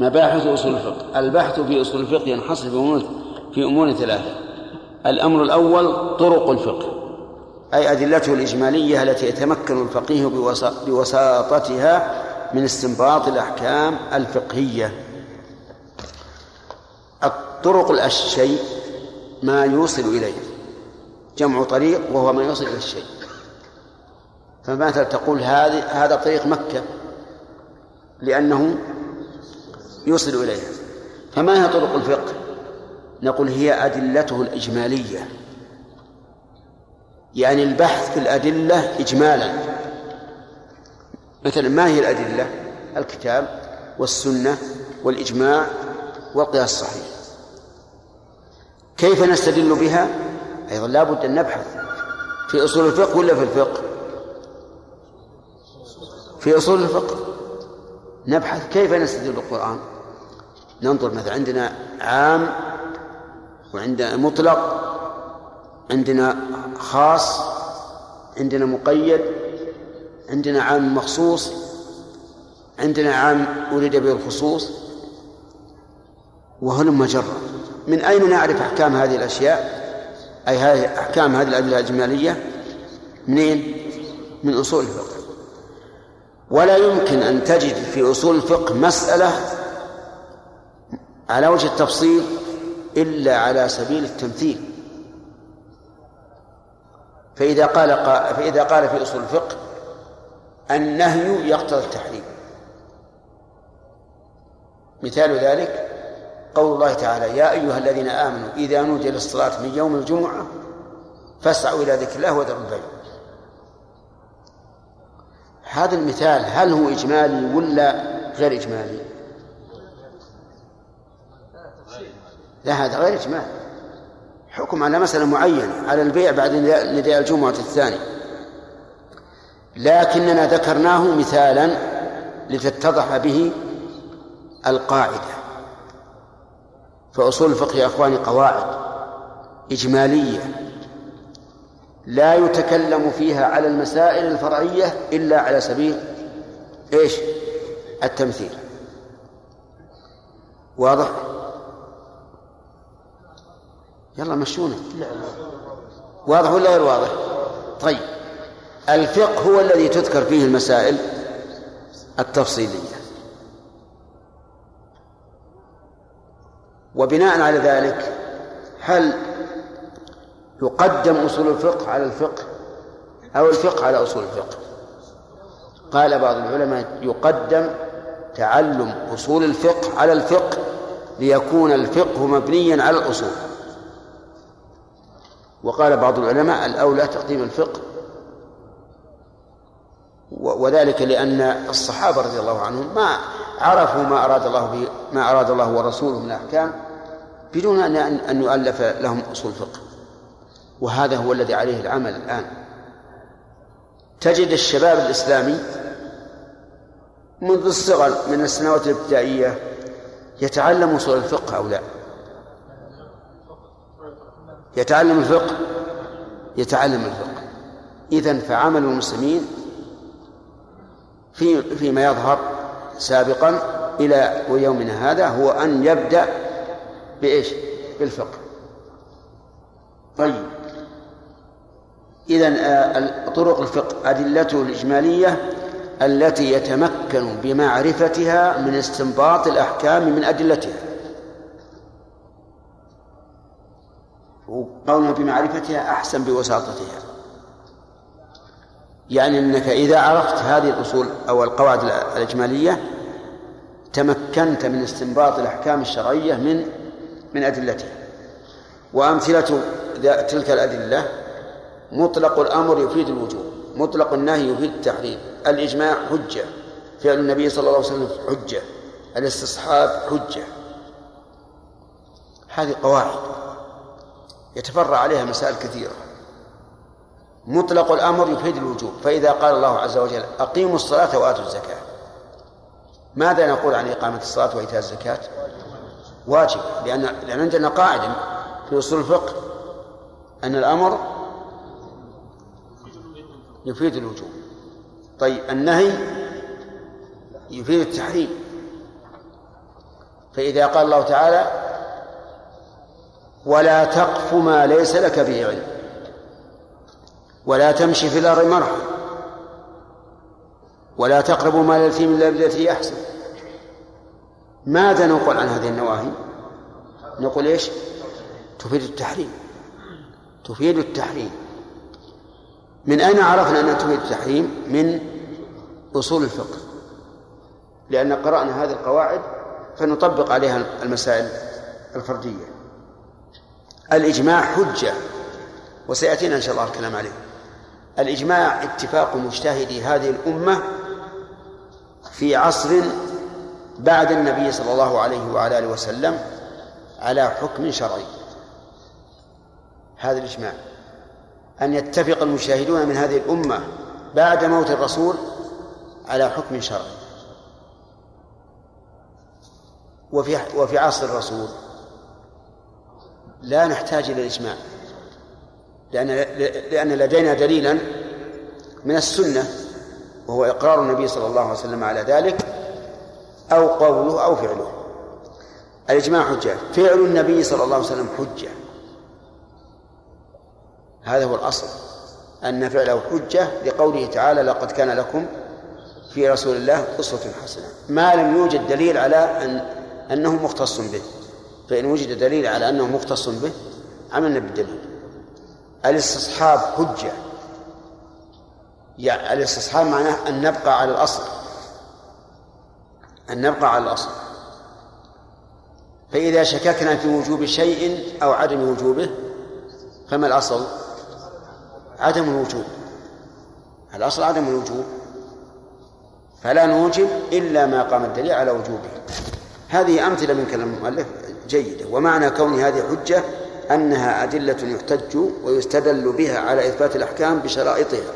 مباحث أصول الفقه. البحث في أصول الفقه ينحصر في امور في أمور ثلاثة. الأمر الأول طرق الفقه. أي أدلته الإجمالية التي يتمكن الفقيه بوساطتها من استنباط الأحكام الفقهية. الطرق الشيء ما يوصل إليه جمع طريق وهو ما يوصل إلى الشيء. فمثلا تقول هذه هذا طريق مكة لأنه يوصل إليها. فما هي طرق الفقه؟ نقول هي أدلته الإجمالية. يعني البحث في الأدلة إجمالا. مثلا ما هي الأدلة؟ الكتاب والسنة والإجماع والقياس الصحيح. كيف نستدل بها؟ أيضا لا بد أن نبحث. في أصول الفقه ولا في الفقه؟ في أصول الفقه. نبحث كيف نستدل بالقرآن. ننظر مثلا عندنا عام وعندنا مطلق عندنا خاص عندنا مقيد عندنا عام مخصوص عندنا عام أريد به الخصوص وهلم جرا من أين نعرف أحكام هذه الأشياء؟ أي هذه أحكام هذه الأدلة الإجمالية؟ منين؟ من أصول الفقه. ولا يمكن أن تجد في أصول الفقه مسألة على وجه التفصيل إلا على سبيل التمثيل. فإذا قال فإذا قال في أصول الفقه النهي يقتضي التحريم. مثال ذلك قول الله تعالى يا أيها الذين آمنوا إذا نودي للصلاة من يوم الجمعة فاسعوا إلى ذكر الله وذروا البيع. هذا المثال هل هو إجمالي ولا غير إجمالي؟ لا هذا غير إجمالي. حكم على مسألة معينة على البيع بعد نداء الجمعة الثاني لكننا ذكرناه مثالا لتتضح به القاعدة. فأصول الفقه يا إخواني قواعد إجمالية لا يتكلم فيها على المسائل الفرعية إلا على سبيل إيش؟ التمثيل. واضح؟ يلا مشونا. واضح ولا غير واضح؟ طيب الفقه هو الذي تذكر فيه المسائل التفصيلية. وبناء على ذلك هل يقدم أصول الفقه على الفقه أو الفقه على أصول الفقه؟ قال بعض العلماء يقدم تعلم أصول الفقه على الفقه ليكون الفقه مبنيا على الأصول. وقال بعض العلماء الأولى تقديم الفقه وذلك لأن الصحابة رضي الله عنهم ما عرفوا ما أراد الله به ما أراد الله ورسوله من الأحكام بدون أن أن يؤلف لهم أصول فقه. وهذا هو الذي عليه العمل الآن. تجد الشباب الإسلامي منذ الصغر من السنوات الابتدائية يتعلم أصول الفقه أو لا؟ يتعلم الفقه؟ يتعلم الفقه. إذن فعمل المسلمين في فيما يظهر سابقا إلى يومنا هذا هو أن يبدأ بإيش؟ بالفقه. طيب. إذا آه، طرق الفقه. أدلته الإجمالية التي يتمكن بمعرفتها من استنباط الأحكام من أدلتها. وقولنا بمعرفتها أحسن بوساطتها يعني أنك إذا عرفت هذه الأصول أو القواعد الإجمالية تمكنت من استنباط الأحكام الشرعية من من أدلتها. وأمثلة تلك الأدلة مطلق الأمر يفيد الوجوب مطلق النهي يفيد التحريم الإجماع حجة فعل النبي صلى الله عليه وسلم حجة الاستصحاب حجة. هذه قواعد يتفرع عليها مسائل كثيرة. مطلق الأمر يفيد الوجوب. فإذا قال الله عز وجل أقيموا الصلاة وآتوا الزكاة. ماذا نقول عن إقامة الصلاة وإيتاء الزكاة؟ واجب لأن لأن عندنا قاعدة في أصول الفقه أن الأمر يفيد الوجوب. طيب النهي يفيد التحريم. فإذا قال الله تعالى ولا تقف ما ليس لك به علم. ولا تمشي في الأرض مرحا. ولا تقربوا مال اليتيم إلا بالتي أحسن. ماذا نقول عن هذه النواهي؟ نقول إيش؟ تفيد التحريم. تفيد التحريم. من أين عرفنا أنها تفيد التحريم؟ من أصول الفقه. لأن قرأنا هذه القواعد فنطبق عليها المسائل الفردية. الإجماع حجة وسيأتينا إن شاء الله الكلام عليه. الإجماع اتفاق مجتهدي هذه الأمة في عصر بعد النبي صلى الله عليه وعلى آله وسلم على حكم شرعي. هذا الإجماع. أن يتفق المشاهدون من هذه الأمة بعد موت الرسول على حكم شرعي. وفي وفي عصر الرسول لا نحتاج إلى الإجماع. لأن لأن لدينا دليلا من السنة وهو إقرار النبي صلى الله عليه وسلم على ذلك أو قوله أو فعله. الإجماع حجة. فعل النبي صلى الله عليه وسلم حجة. هذا هو الأصل. أن فعله حجة لقوله تعالى لقد كان لكم في رسول الله أسوة حسنة. ما لم يوجد دليل على أن أنه مختص به. فإن وجد دليل على أنه مختص به عملنا بالدليل. الاستصحاب حجة. يعني الاستصحاب معناه أن نبقى على الأصل. أن نبقى على الأصل. فإذا شككنا في وجوب شيء أو عدم وجوبه فما الأصل؟ عدم الوجوب. الأصل عدم الوجوب. فلا نوجب إلا ما قام الدليل على وجوبه. هذه أمثلة من كلام المؤلف جيدة. ومعنى كون هذه حجة أنها أدلة يحتج ويستدل بها على إثبات الأحكام بشرائطها.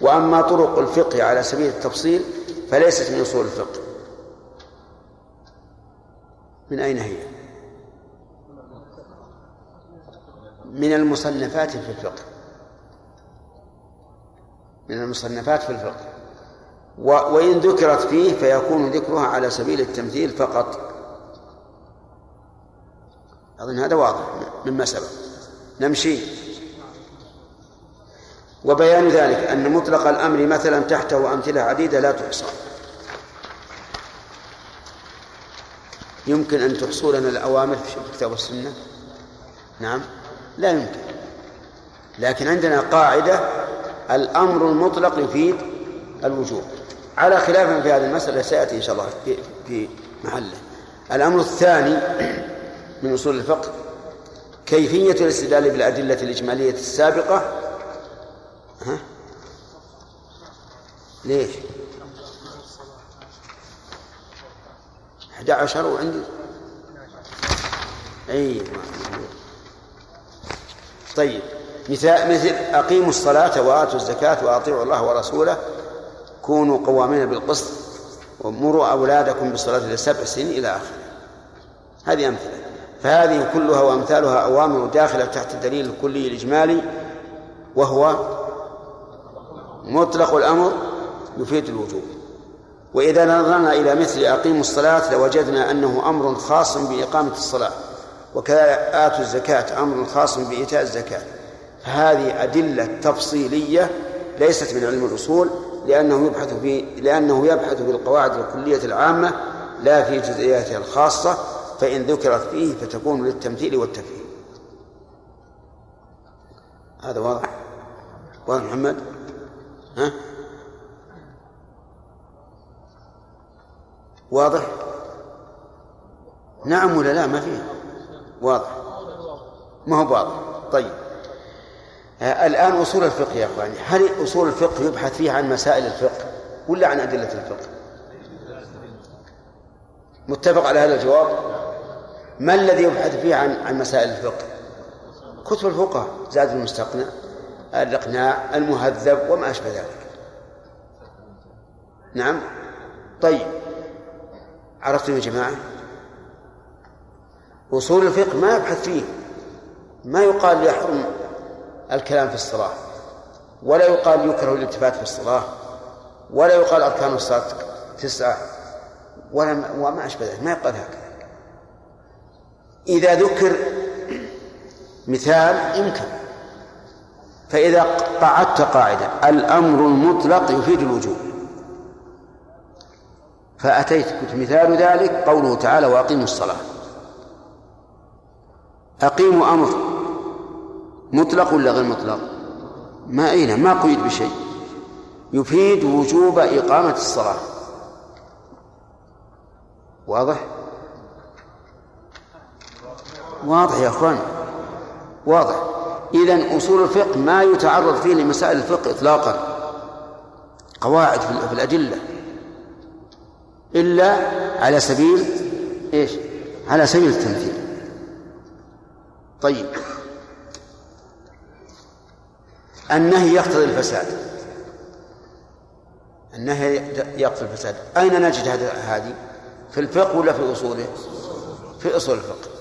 وأما طرق الفقه على سبيل التفصيل فليست من أصول الفقه. من أين هي؟ من المصنفات في الفقه. من المصنفات في الفقه. وإن ذكرت فيه فيكون ذكرها على سبيل التمثيل فقط. أظن هذا واضح. مما سبق. نمشي. وبيان ذلك أن مطلق الأمر مثلا تحته أمثلة عديدة لا تحصى. يمكن أن تحصوا لنا الأوامر في الكتاب والسنة؟ نعم. لا يمكن. لكن عندنا قاعدة الأمر المطلق يفيد الوجوب على خلاف في هذه المسألة سيأتي إن شاء الله في, محله. الأمر الثاني من أصول الفقه كيفية الاستدلال بالأدلة الإجمالية السابقة؟ ها؟ ليش؟ 11 وعندي؟ أي طيب مثال مثل أقيموا الصلاة وآتوا الزكاة وأطيعوا الله ورسوله كونوا قوامين بالقسط ومروا أولادكم بالصلاة لسبع سنين إلى آخره. هذه أمثلة. فهذه كلها وأمثالها أوامر داخلة تحت الدليل الكلي الإجمالي وهو مطلق الأمر يفيد الوجوب. وإذا نظرنا إلى مثل أقيموا الصلاة لوجدنا أنه أمر خاص بإقامة الصلاة وكذا آتوا الزكاة أمر خاص بإيتاء الزكاة. فهذه أدلة تفصيلية ليست من علم الأصول لأنه يبحث في لأنه يبحث في القواعد الكلية العامة لا في جزئياتها الخاصة فإن ذكرت فيه فتكون للتمثيل والتفهيم هذا واضح. واضح محمد؟ ها؟ واضح؟ نعم ولا لا؟ ما فيه. واضح. ما هو واضح. طيب. آه الآن أصول الفقه يا أخواني هل أصول الفقه يبحث فيها عن مسائل الفقه ولا عن أدلة الفقه؟ متفق على هذا الجواب؟ ما الذي يبحث فيه عن عن مسائل الفقه؟ كتب الفقهاء زاد المستقنع الإقناع المهذب وما أشبه ذلك. نعم؟ طيب. عرفتم يا جماعة؟ أصول الفقه ما يبحث فيه. ما يقال يحرم الكلام في الصلاة ولا يقال يكره الالتفات في الصلاة ولا يقال أركان الصلاة تسعة ولا وما أشبه ذلك. ما يقال هكذا. إذا ذكر مثال يمكن. فإذا قعدت قاعدة الأمر المطلق يفيد الوجوب. فأتيت مثال ذلك قوله تعالى وأقيموا الصلاة. أقيموا أمر مطلق ولا غير مطلق؟ ما أين ما قيد بشيء. يفيد وجوب إقامة الصلاة. واضح؟ واضح يا أخوان؟ واضح. إذا أصول الفقه ما يتعرض فيه لمسائل الفقه إطلاقا. قواعد في الأدلة. إلا على سبيل إيش؟ على سبيل التمثيل. طيب. النهي يقتضي الفساد. النهي يقتضي الفساد. أين نجد هذه؟ في الفقه ولا في أصوله؟ في أصول الفقه.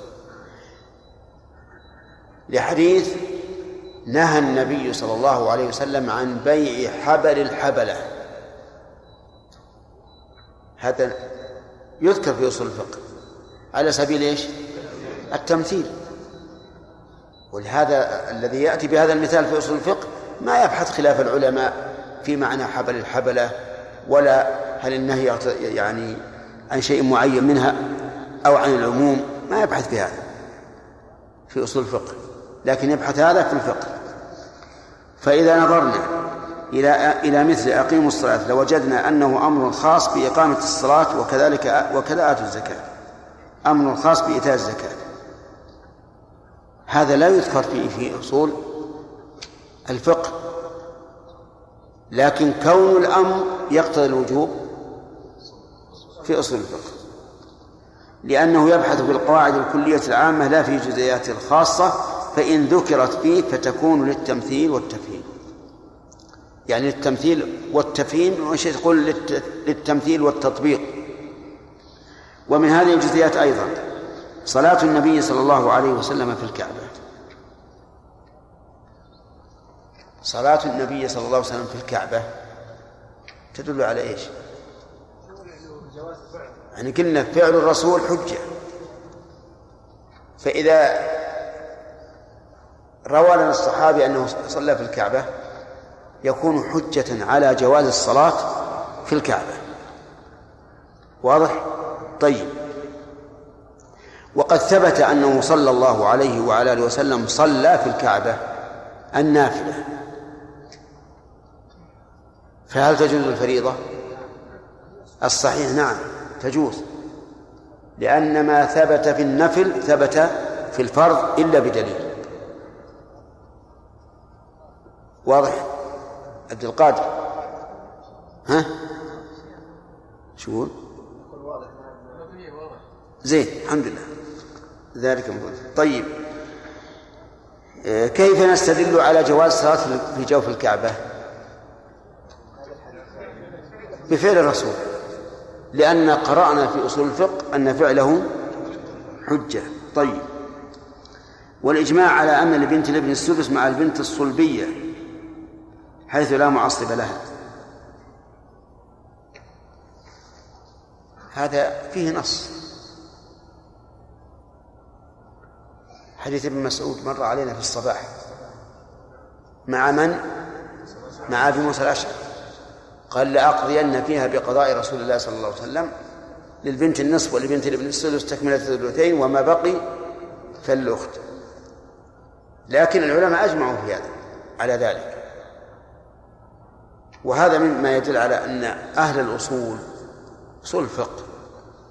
لحديث نهى النبي صلى الله عليه وسلم عن بيع حبل الحبلة. هذا يذكر في أصول الفقه. على سبيل إيش؟ التمثيل. ولهذا الذي يأتي بهذا المثال في أصول الفقه ما يبحث خلاف العلماء في معنى حبل الحبلة ولا هل النهي يعني عن شيء معين منها أو عن العموم ما يبحث في هذا في أصول الفقه. لكن يبحث هذا في الفقه. فإذا نظرنا إلى إلى مثل أقيموا الصلاة لوجدنا أنه أمر خاص بإقامة الصلاة وكذلك وكذا آتوا الزكاة. أمر خاص بإيتاء الزكاة. هذا لا يذكر فيه في أصول الفقه. لكن كون الأمر يقتضي الوجوب في أصول الفقه. لأنه يبحث في القواعد الكلية العامة لا في جزئيات الخاصة فإن ذكرت فيه فتكون للتمثيل والتفهيم. يعني للتمثيل والتفهيم وش تقول للتمثيل والتطبيق. ومن هذه الجزئيات أيضا صلاة النبي صلى الله عليه وسلم في الكعبة. صلاة النبي صلى الله عليه وسلم في الكعبة تدل على إيش؟ يعني قلنا فعل الرسول حجة. فإذا روى لنا الصحابي أنه صلى في الكعبة يكون حجة على جواز الصلاة في الكعبة. واضح؟ طيب. وقد ثبت أنه صلى الله عليه وعلى آله وسلم صلى في الكعبة النافلة. فهل تجوز الفريضة؟ الصحيح نعم تجوز. لأن ما ثبت في النفل ثبت في الفرض إلا بدليل. واضح؟ عبد القادر. ها؟ شو زين الحمد لله. ذلك مفروض طيب. كيف نستدل على جواز الصلاة في جوف الكعبة؟ بفعل الرسول. لأن قرأنا في أصول الفقه أن فعله حجة. طيب. والإجماع على أن لبنت الابن السدس مع البنت الصلبية حيث لا معصب لها. هذا فيه نص. حديث ابن مسعود مر علينا في الصباح. مع من؟ مع أبي موسى الأشعري. قال لأقضين فيها بقضاء رسول الله صلى الله عليه وسلم للبنت النصف ولبنت الابن السدس تكملة الثلثين وما بقي فالأخت. لكن العلماء أجمعوا في هذا على ذلك. وهذا مما يدل على أن أهل الأصول أصول الفقه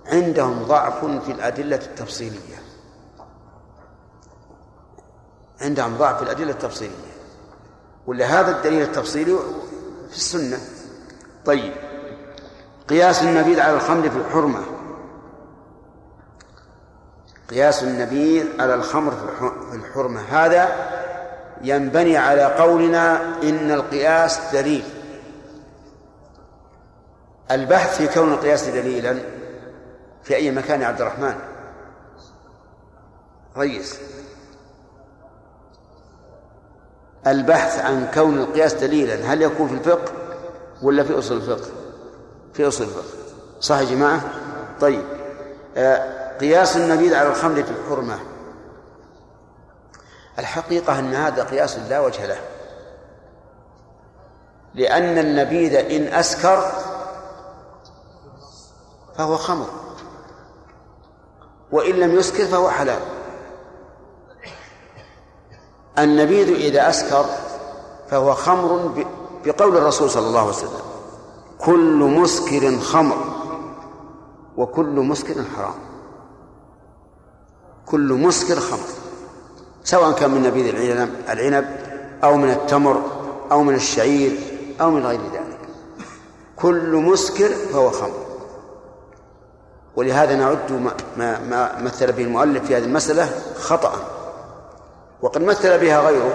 عندهم ضعف في الأدلة التفصيلية. عندهم ضعف في الأدلة التفصيلية. ولهذا الدليل التفصيلي في السنة؟ طيب. قياس النبيذ على الخمر في الحرمة. قياس النبيذ على الخمر في الحرمة. هذا ينبني على قولنا إن القياس دليل. البحث في كون القياس دليلا في أي مكان يا عبد الرحمن؟ ريس. البحث عن كون القياس دليلا هل يكون في الفقه ولا في أصول الفقه؟ في أصول الفقه. صح يا جماعة؟ طيب. آه قياس النبيذ على الخمر في الحرمة. الحقيقة أن هذا قياس لا وجه له. لأن النبيذ إن أسكر فهو خمر. وإن لم يسكر فهو حلال. النبيذ إذا أسكر فهو خمر بقول الرسول صلى الله عليه وسلم كل مسكر خمر وكل مسكر حرام. كل مسكر خمر سواء كان من نبيذ العنب أو من التمر أو من الشعير أو من غير ذلك. كل مسكر فهو خمر. ولهذا نعد ما, ما مثل به المؤلف في هذه المسألة خطأ. وقد مثل بها غيره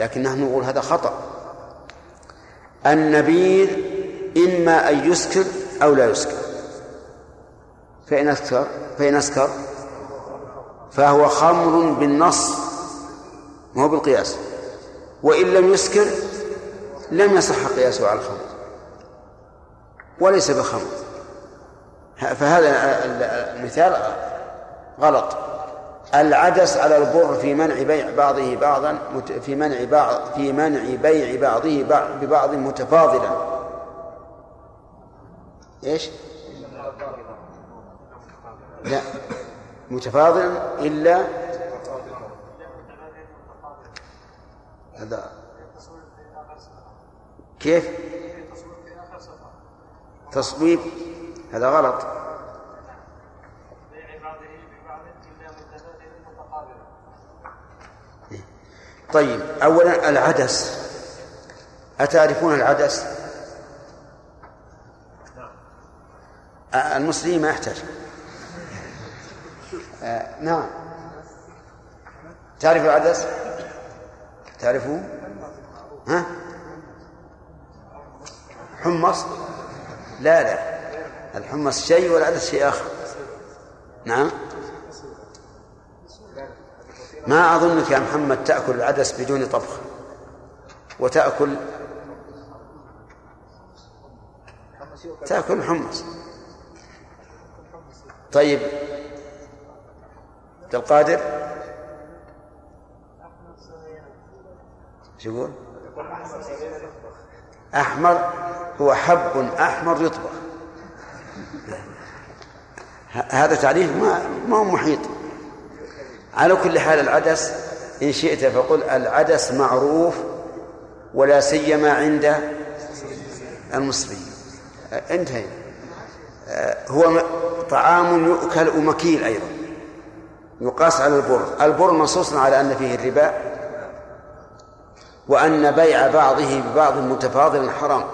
لكن نحن نقول هذا خطأ. النبيذ إما أن يسكر أو لا يسكر. فإن أسكر فإن أسكر فهو خمر بالنص ما هو بالقياس. وإن لم يسكر لم يصح قياسه على الخمر. وليس بخمر فهذا المثال غلط العدس على البر في منع بيع بعضه بعضا في منع بعض في منع بيع بعضه ببعض متفاضلا إيش؟ لا متفاضلا إلا هذا كيف؟ تصويب هذا غلط. طيب أولا العدس. أتعرفون العدس؟ المصري ما يحتاج. آه نعم. تعرف العدس؟ تعرفوا ها؟ حمص؟ لا لا. الحمص شيء والعدس شيء آخر؟ نعم. ما أظنك يا محمد تأكل العدس بدون طبخ؟ وتأكل تأكل حمص. طيب. عبد القادر؟ يقول؟ أحمر هو حب أحمر يطبخ. هذا تعريف ما ما هو محيط. على كل حال العدس إن شئت فقل العدس معروف ولا سيما عند المصريين. انتهي. هو طعام يؤكل ومكيل أيضا. يقاس على البر. البر منصوص على أن فيه الربا وأن بيع بعضه ببعض متفاضل حرام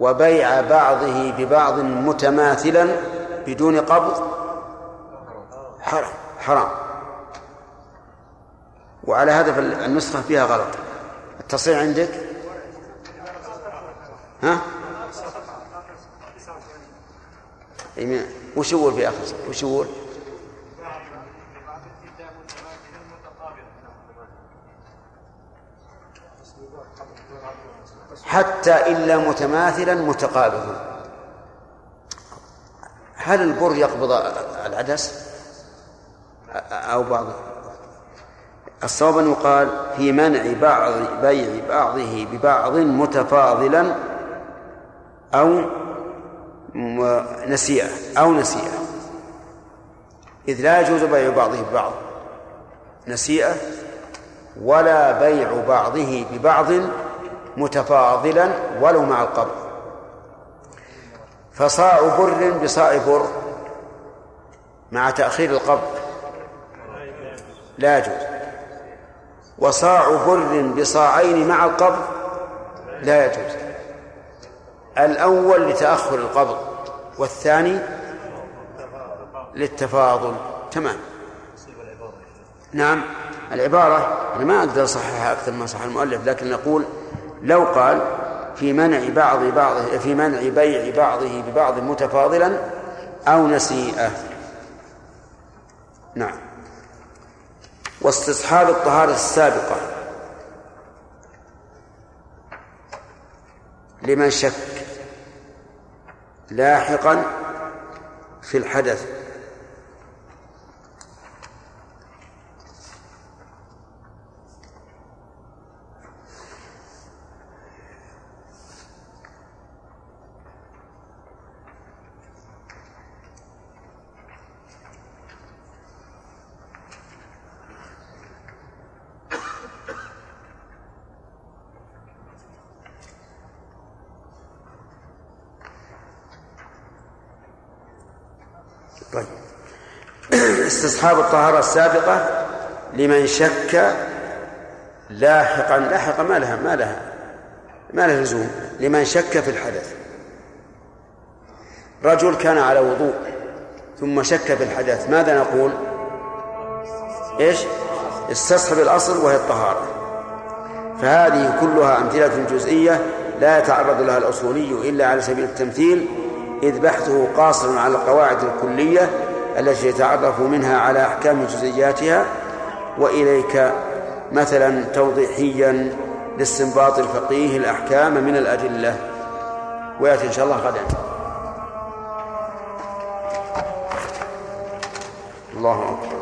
وبيع بعضه ببعض متماثلا بدون قبض؟ حرام حرام. وعلى هذا النسخة فيها غلط. التصحيح عندك؟ ها؟ وش يقول في آخر؟ وش يقول حتى إلا متماثلا متقابلا. هل البر يقبض العدس؟ أو بعض. الصواب أن يقال في منع بعض بيع بعضه ببعض متفاضلا أو نسيئة أو نسيئة. إذ لا يجوز بيع بعضه ببعض. نسيئة ولا بيع بعضه ببعض متفاضلا ولو مع القبض. فصاع بر بصاع بر مع تأخير القبض. لا يجوز. وصاع بر بصاعين مع القبض لا يجوز. الأول لتأخر القبض والثاني للتفاضل. تمام. نعم. العبارة أنا ما أقدر أصححها أكثر ما صح المؤلف لكن نقول لو قال في منع بعض بعض في منع بيع بعضه ببعض متفاضلا أو نسيئة. نعم. واستصحاب الطهارة السابقة. لمن شك لاحقا في الحدث طيب استصحاب الطهارة السابقة لمن شك لاحقا لاحقا ما لها ما لها ما لها لزوم. لمن شك في الحدث. رجل كان على وضوء ثم شك في الحدث ماذا نقول؟ إيش؟ استصحب الأصل وهي الطهارة. فهذه كلها أمثلة جزئية لا يتعرض لها الأصولي إلا على سبيل التمثيل إذ بحثه قاصر على القواعد الكلية التي يتعرف منها على أحكام جزئياتها وإليك مثلا توضيحيا لاستنباط الفقيه الأحكام من الأدلة. ويأتي إن شاء الله غدا. الله أكبر.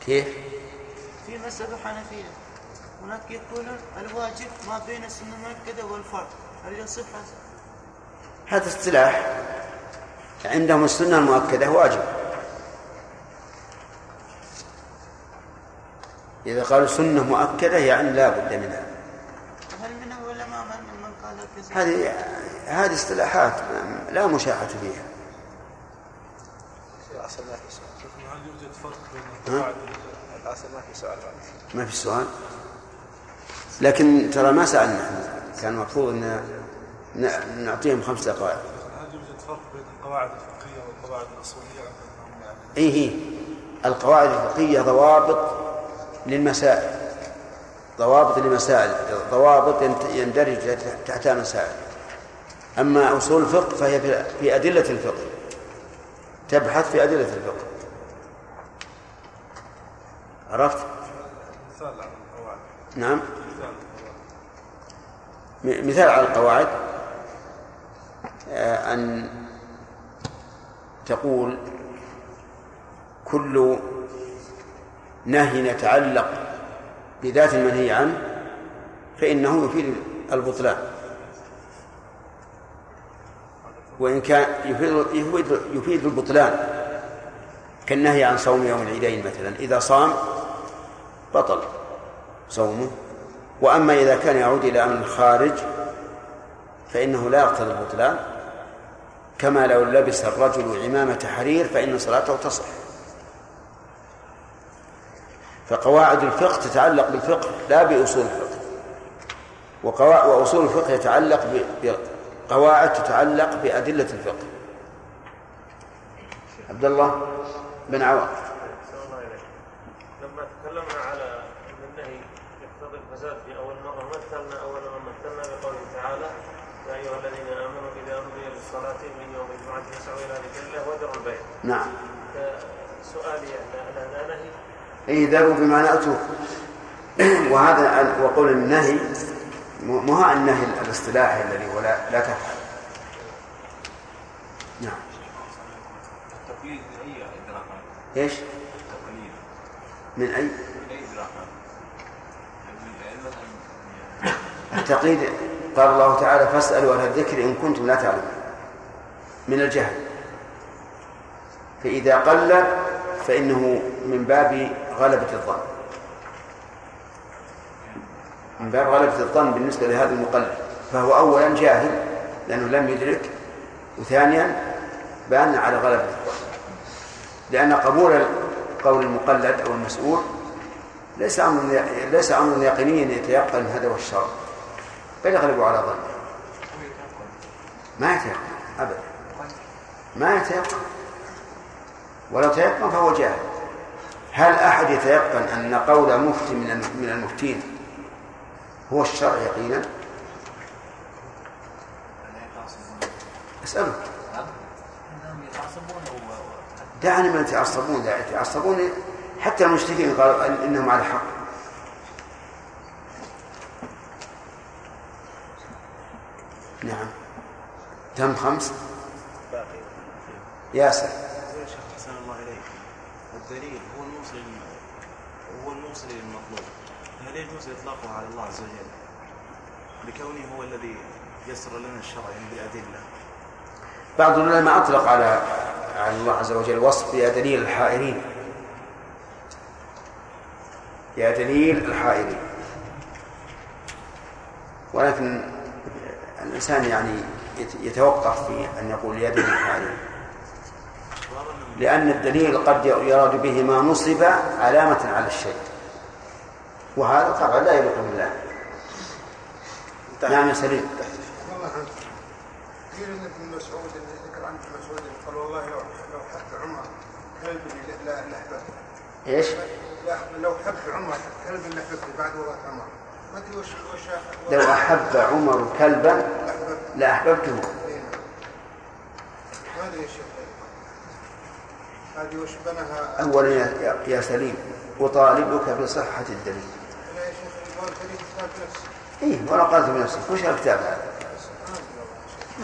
كيف؟ في مسألة حنفية. هناك يقولون الواجب ما بين السنة المؤكدة والفرض. هل يصح؟ هذا اصطلاح. عندهم السنة المؤكدة واجب. إذا قالوا سنة مؤكدة يعني لا بد منها. هل من العلماء من من قال كذا؟ هذه هذه اصطلاحات لا مشاحة فيها. الأصل ما في سؤال. هل يوجد فرق بين؟ القواعد الأصل ما في سؤال. ما في سؤال؟ لكن ترى ما سألنا إحنا. كان المفروض إن ن- نعطيهم خمس دقائق. هل يوجد فرق بين القواعد الفقهية والقواعد الأصولية اي هي القواعد الفقهية ضوابط للمسائل. ضوابط لمسائل. ضوابط يندرج تحتها مسائل. أما أصول الفقه فهي في- أدلة الفقه تبحث في أدلة الفقه. عرفت؟ نعم. مثال على القواعد. آه، أن تقول كل نهي يتعلق بذات المنهي عنه فإنه يفيد البطلان. وإن كان يفيد يفيد, يفيد البطلان كالنهي عن صوم يوم العيدين مثلا. إذا صام بطل صومه. وأما إذا كان يعود إلى أمر خارج فإنه لا يقتضي البطلان. كما لو لبس الرجل عمامة حرير فإن صلاته تصح. فقواعد الفقه تتعلق بالفقه لا بأصول الفقه. وقوا- وأصول الفقه يتعلق ب- بقواعد تتعلق بأدلة الفقه عبد الله بن إليك. لما تكلمنا على أن النهي يقتضي الفساد في أول مرة مثلنا أول ما مثلنا بقوله تعالى يا أيها الذين آمنوا إذا نودي للصلاه من يوم الجمعة فاسعوا إلى ذكر الله وذروا البيع. نعم سؤالي ان هذا نهي اي ذروا بمعنى اترك وهذا وقول النهي مو هو النهي الاصطلاحي الذي ولا لا تفعل. نعم. التقليد من أي إدراكات؟ إيش؟ التقليد. من أي؟ من أي إدراكات؟ يعني التقليد قال الله تعالى فاسألوا أهل الذكر إن كنتم لا تعلمون. من الجهل. فإذا قل فإنه من باب غلبة الظن. من باب غلبة الظن بالنسبة لهذا المقلد فهو أولا جاهل لأنه لم يدرك وثانيا بان على غلبة الظن. لأن قبول قول المقلد أو المسؤول ليس أمر ليس أمر يقينيا يتيقن هذا هو الشرع بل يغلب على ظنه. ما يتيقن أبدا. ما يتيقن. ولو تيقن فهو جاهل. هل أحد يتيقن أن قول مفتي من من المفتين هو الشرع يقينا؟ اسأله دعني من يتعصبون يتعصبون حتى المشركين قالوا إنهم على حق. نعم. تم خمس. باقي ياسر. احسن الله اليك الدليل هو الموصل هو الموصل للمطلوب هل يجوز اطلاقه على الله عز وجل لكونه هو الذي يسر لنا الشرع يعني بالأدلة. بعض العلماء أطلق على على الله عز وجل وصف يا دليل الحائرين. يا دليل الحائرين. ولكن الإنسان يعني يت- يتوقف في أن يقول يا دليل الحائرين. لأن الدليل قد يراد به ما نصب علامة على الشيء. وهذا طبعا لا يليق بالله. نعم يا سليم. والله عنك قيل ان ابن مسعود ذكر عن ابن مسعود قال والله لو لو حب عمر كلب لا إيش؟ لو حب عمر كلب لحبته بعد وفاه عمر ما ادري وش وش لو أحب عمر كلبا لأحببته. ما ادري يا شيخ هذه وش بناها؟ أولا يا, يا سليم أطالبك بصحة الدليل لا يا شيخ القران الكريم كتاب نفسه إيه وأنا قلت بنفسي وش الكتاب هذا؟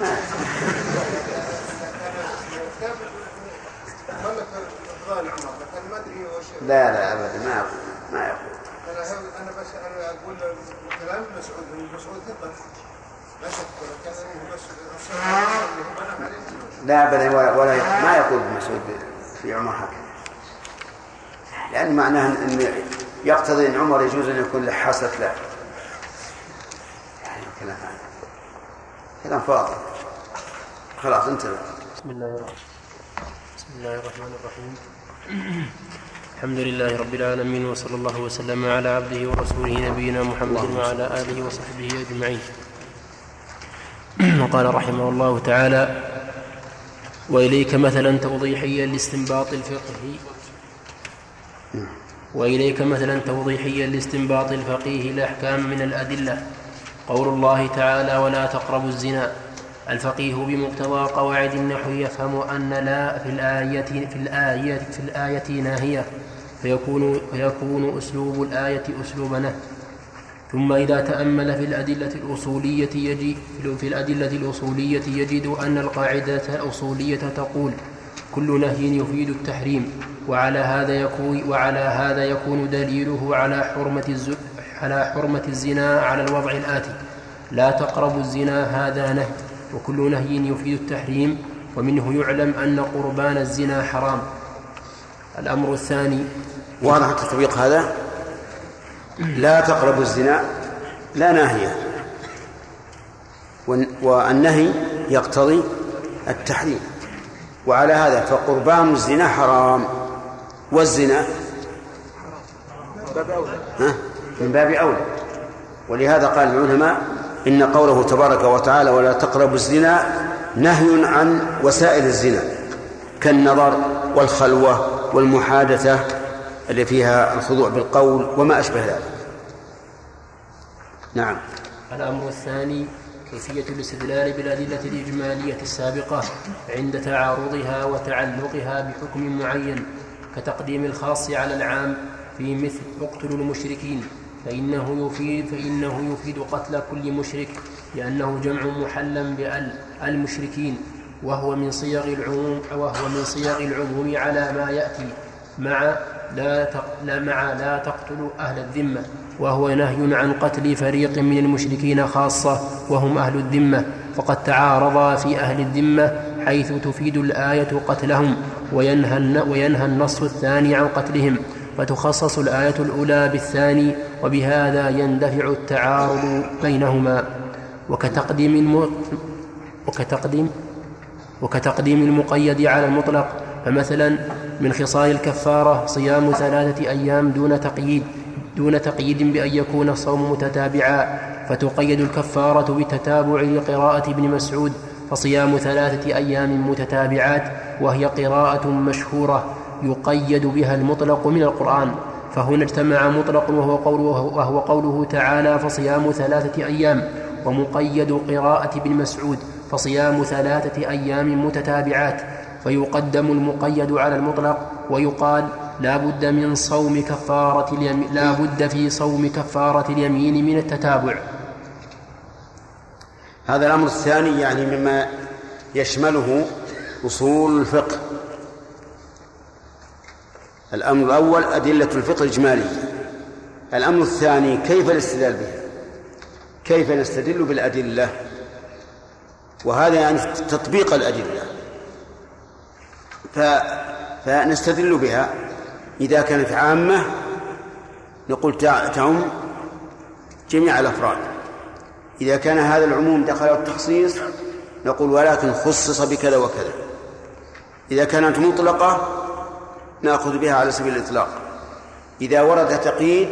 ما لا لا أبدا ما يقول ما يقول أنا بس أنا أقول. كلام مسعود مسعود ثقه لا ابدا ولا, ولا ما يقول مسعود في عمر هكذا. لأن معناه إن يقتضي إن عمر يجوز أن يكون له حاسه له يعني كلام كلام فاضي. خلاص انتبه. بسم الله الرحمن بسم الله الرحمن الرحيم. الحمد لله رب العالمين وصلى الله وسلم على عبده ورسوله نبينا محمد وعلى آله وصحبه أجمعين. وقال رحمه الله تعالى وإليك مثلا توضيحيا لاستنباط الفقه. وإليك مثلا توضيحيا لاستنباط الفقيه الأحكام من الأدلة. قول الله تعالى ولا تقربوا الزنا. الفقيه بمقتضى قواعد النحو يفهم أن لا في الآية في الآية في الآية ناهية. فيكون فيكون أسلوب الآية أسلوب نهي. ثم إذا تأمل في الأدلة الأصولية يجد في الأدلة الأصولية يجد أن القاعدة الأصولية تقول كل نهي يفيد التحريم وعلى هذا يكون وعلى هذا يكون دليله على حرمة على حرمة الزنا على الوضع الآتي. لا تقربوا الزنا هذا نهي وكل نهي يفيد التحريم ومنه يعلم أن قربان الزنا حرام. الأمر الثاني واضح التطبيق هذا؟ لا تقربوا الزنا لا ناهية والنهي يقتضي التحريم. وعلى هذا فقربان الزنا حرام. والزنا؟ ها؟ من باب أولى. ولهذا قال العلماء إن قوله تبارك وتعالى ولا تقربوا الزنا نهي عن وسائل الزنا كالنظر والخلوة والمحادثة اللي فيها الخضوع بالقول وما أشبه ذلك. نعم. الأمر الثاني كيفية الاستدلال بالأدلة الإجمالية السابقة عند تعارضها وتعلقها بحكم معين كتقديم الخاص على العام في مثل اقتلوا المشركين فإنه يفيد فإنه يفيد قتل كل مشرك لأنه جمع محلا بأل المشركين وهو من صيغ العموم وهو من صيغ العموم على ما يأتي مع لا مع لا تقتلوا أهل الذمة. وهو نهي عن قتل فريق من المشركين خاصة وهم أهل الذمة فقد تعارضا في أهل الذمة حيث تفيد الآية قتلهم وينهى, وينهى النص الثاني عن قتلهم فتخصص الآية الأولى بالثاني وبهذا يندفع التعارض بينهما وكتقديم. وكتقديم وكتقديم المقيد على المطلق فمثلا من خصال الكفارة صيام ثلاثة أيام دون تقييد دون تقييد بأن يكون الصوم متتابعا فتقيد الكفارة بتتابع لقراءة ابن مسعود فصيام ثلاثة أيام متتابعات وهي قراءة مشهورة يقيد بها المطلق من القرآن. فهنا اجتمع مطلق وهو قوله, وهو قوله تعالى فصيام ثلاثة أيام ومقيد قراءة ابن مسعود فصيام ثلاثة أيام متتابعات. فيقدم المقيد على المطلق ويقال لا بد من صوم كفارة اليمين لا بد في صوم كفارة اليمين من التتابع. هذا الأمر الثاني يعني مما يشمله أصول الفقه. الأمر الأول أدلة الفقه الإجمالية. الأمر الثاني كيف الاستدلال بها كيف نستدل بالأدلة؟ وهذا يعني تطبيق الأدلة. ف... فنستدل بها. إذا كانت عامة نقول تعم جميع الأفراد. إذا كان هذا العموم دخل التخصيص نقول ولكن خصص بكذا وكذا. إذا كانت مطلقة نأخذ بها على سبيل الإطلاق. إذا ورد تقييد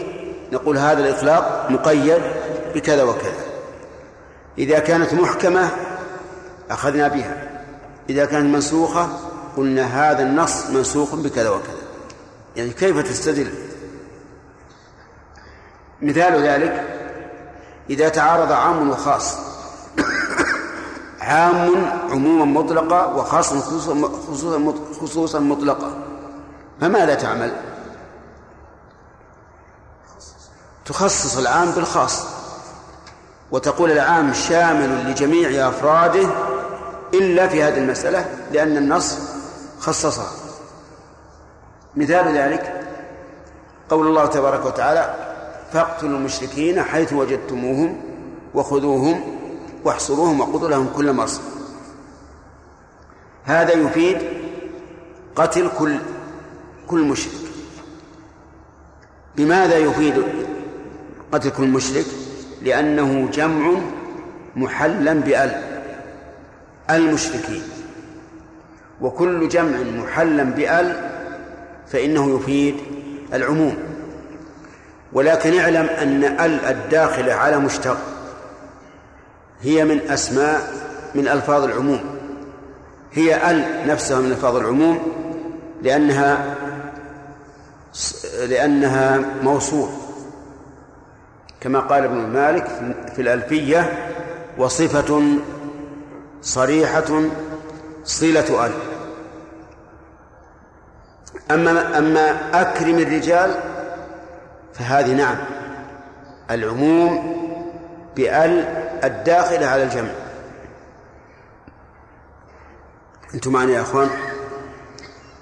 نقول هذا الإطلاق مقيد بكذا وكذا. إذا كانت محكمة أخذنا بها. إذا كانت منسوخة قلنا هذا النص منسوخ بكذا وكذا. يعني كيف تستدل؟ مثال ذلك إذا تعارض عام وخاص. عام عموما مطلقا وخاص خصوصا خصوصا فماذا تعمل؟ تخصص العام بالخاص. وتقول العام شامل لجميع أفراده إلا في هذه المسألة لأن النص خصصها. مثال ذلك قول الله تبارك وتعالى فاقتلوا المشركين حيث وجدتموهم وخذوهم واحصروهم وقضوا لهم كل مرصد. هذا يفيد قتل كل كل مشرك. بماذا يفيد قتل كل مشرك؟ لأنه جمع محلا بأل المشركين. وكل جمع محلا بأل فإنه يفيد العموم. ولكن اعلم أن ال الداخلة على مشتق هي من أسماء من ألفاظ العموم. هي ال نفسها من ألفاظ العموم لأنها لأنها موصول. كما قال ابن مالك في الألفية وصفة صريحة صلة ال. أما أما أكرم الرجال فهذه نعم العموم بأل الداخلة على الجمع. أنتم معنا يا أخوان؟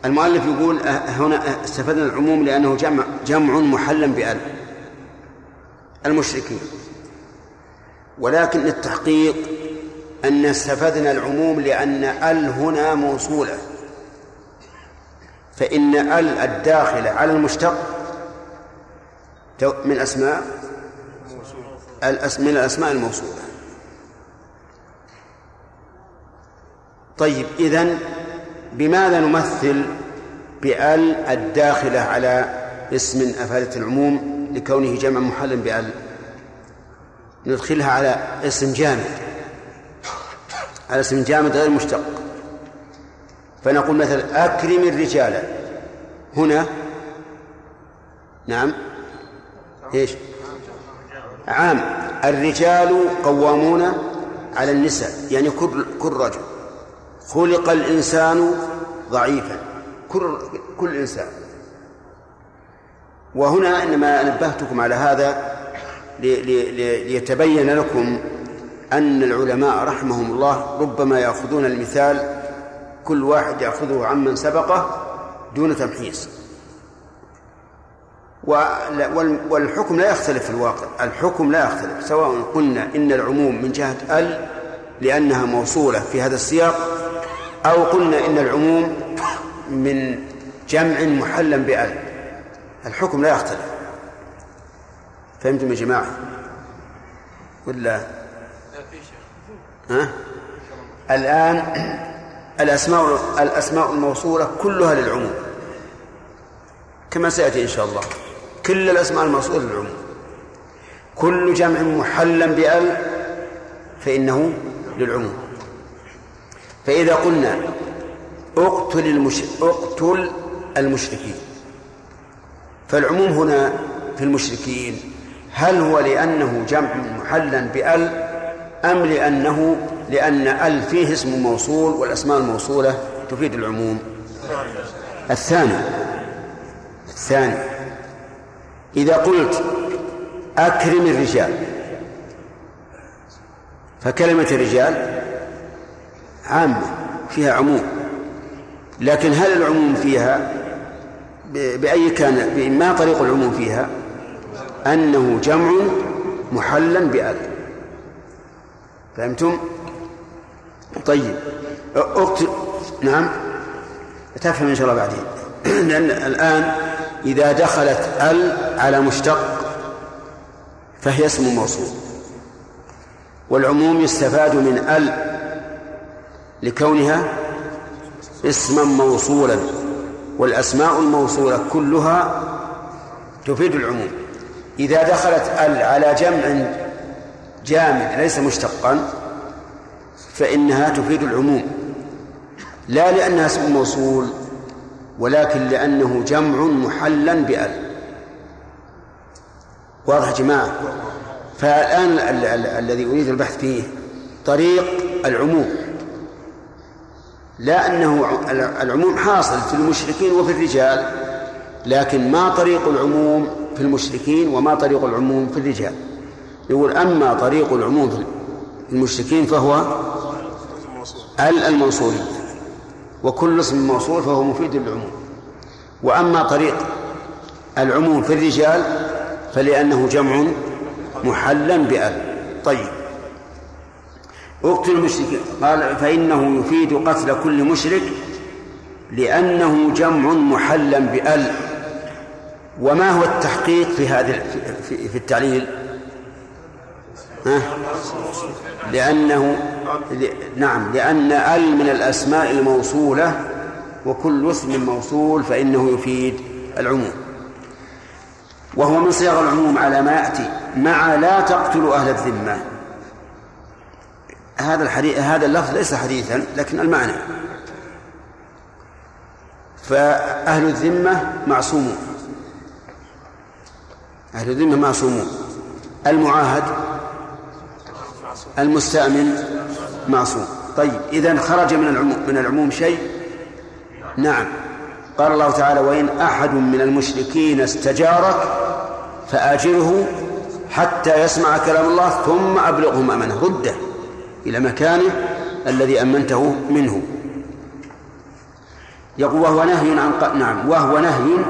المؤلف يقول هنا استفدنا العموم لأنه جمع جمع محلا بأل المشركين. ولكن للتحقيق أن استفدنا العموم لأن ال هنا موصولة. فإن ال الداخلة على المشتق من أسماء من الأسماء الموصولة. طيب إذن بماذا نمثل بأل الداخلة على اسم أفادة العموم لكونه جمع محل بأل؟ ندخلها على اسم جامد. على اسم جامد غير مشتق. فنقول مثلا أكرم الرجال. هنا. نعم. إيش؟ عام. الرجال قوامون على النساء يعني كل كل رجل. خلق الإنسان ضعيفا. كل كل إنسان. وهنا إنما نبهتكم على هذا ليتبين لكم أن العلماء رحمهم الله ربما يأخذون المثال كل واحد يأخذه عمن سبقه دون تمحيص. والحكم لا يختلف في الواقع. الحكم لا يختلف سواء قلنا إن العموم من جهة ال لأنها موصولة في هذا السياق أو قلنا إن العموم من جمع محلا بأل. الحكم لا يختلف. فهمتم يا جماعة؟ ولا؟ ها؟ الآن الأسماء الأسماء الموصولة كلها للعموم. كما سيأتي إن شاء الله. كل الأسماء الموصولة للعموم. كل جمع محلا بأل فإنه للعموم. فإذا قلنا اقتل المش... اقتل المشركين. فالعموم هنا في المشركين. هل هو لأنه جمع محلا بأل أم لأنه لأن أل فيه اسم موصول والأسماء الموصولة تفيد العموم. الثاني الثاني إذا قلت أكرم الرجال فكلمة الرجال عامة فيها عموم. لكن هل العموم فيها؟ بأي كان ما طريق العموم فيها؟ أنه جمع محلا بأل. فهمتم؟ طيب. أكتب نعم. تفهم إن شاء الله بعدين. لأن الآن إذا دخلت ال على مشتق فهي اسم موصول. والعموم يستفاد من ال لكونها اسما موصولا. والأسماء الموصولة كلها تفيد العموم. إذا دخلت ال على جمع جامد ليس مشتقا فإنها تفيد العموم. لا لأنها اسم موصول ولكن لأنه جمع محلا بأل. واضح يا جماعة؟ فالآن الذي أريد البحث فيه طريق العموم. لا أنه العموم حاصل في المشركين وفي الرجال لكن ما طريق العموم في المشركين وما طريق العموم في الرجال. يقول أما طريق العموم في المشركين فهو ال الموصولي وكل اسم موصول فهو مفيد للعموم. وأما طريق العموم في الرجال فلأنه جمع محلا بأل طيب. اقتل المشركين قال فإنه يفيد قتل كل مشرك لأنه جمع محلا بأل وما هو التحقيق في هذا في, في التعليل؟ ها؟ لأنه نعم لأن أل من الأسماء الموصولة وكل اسم موصول فإنه يفيد العموم. وهو من صيغ العموم على ما يأتي مع لا تقتلوا أهل الذمة. هذا الحديث هذا اللفظ ليس حديثا لكن المعنى. فأهل الذمة معصومون. أهل الذمة معصومون. المعاهد المستأمن معصوم. طيب إذا خرج من العموم من العموم شيء؟ نعم. قال الله تعالى وإن أحد من المشركين استجارك فآجره حتى يسمع كلام الله ثم أبلغه مأمنه رده إلى مكانه الذي أمنته منه. يقول وهو نهي عن ق... نعم. وهو نهي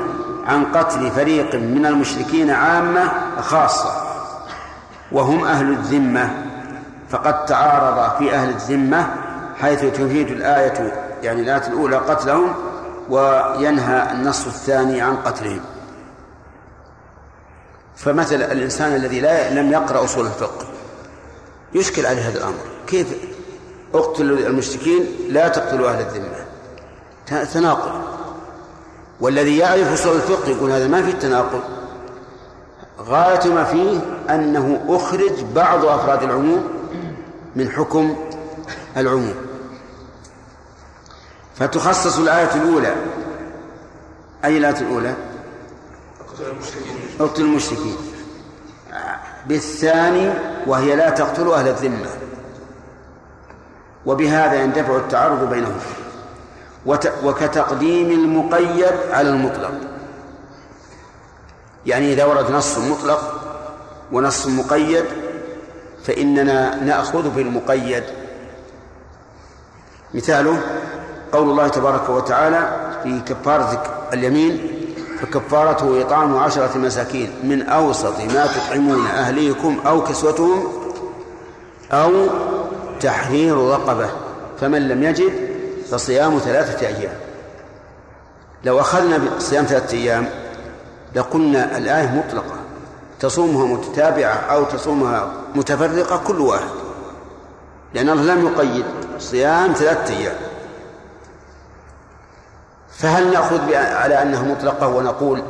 عن قتل فريق من المشركين عامة خاصة وهم أهل الذمة. فقد تعارض في أهل الذمة حيث تفيد الآية يعني الآية الأولى قتلهم وينهى النص الثاني عن قتلهم. فمثل الإنسان الذي لا لم يقرأ أصول الفقه يشكل عليه هذا الأمر. كيف اقتلوا المشركين؟ لا تقتلوا أهل الذمة. تناقض. والذي يعرف أصول الفقه يقول هذا ما في تناقض. غاية ما فيه أنه أخرج بعض أفراد العموم من حكم العموم. فتخصص الآية الأولى. أي الآية الأولى؟ اقتل المشركين. بالثاني وهي لا تقتلوا أهل الذمة. وبهذا يندفع التعارض بينهم. وكتقديم المقيد على المطلق. يعني إذا ورد نص مطلق ونص مقيد فإننا نأخذ بالمقيد. مثاله قول الله تبارك وتعالى في كفارة اليمين فكفارته إطعام عشرة مساكين من أوسط ما تطعمون أهليكم أو كسوتهم أو تحرير رقبة فمن لم يجد فصيام ثلاثة أيام. لو أخذنا بصيام ثلاثة أيام لقلنا الآية مطلقة. تصومها متتابعة أو تصومها متفرقة كل واحد. لأن الله لم يقيد صيام ثلاثة أيام. فهل نأخذ على أنها مطلقة ونقول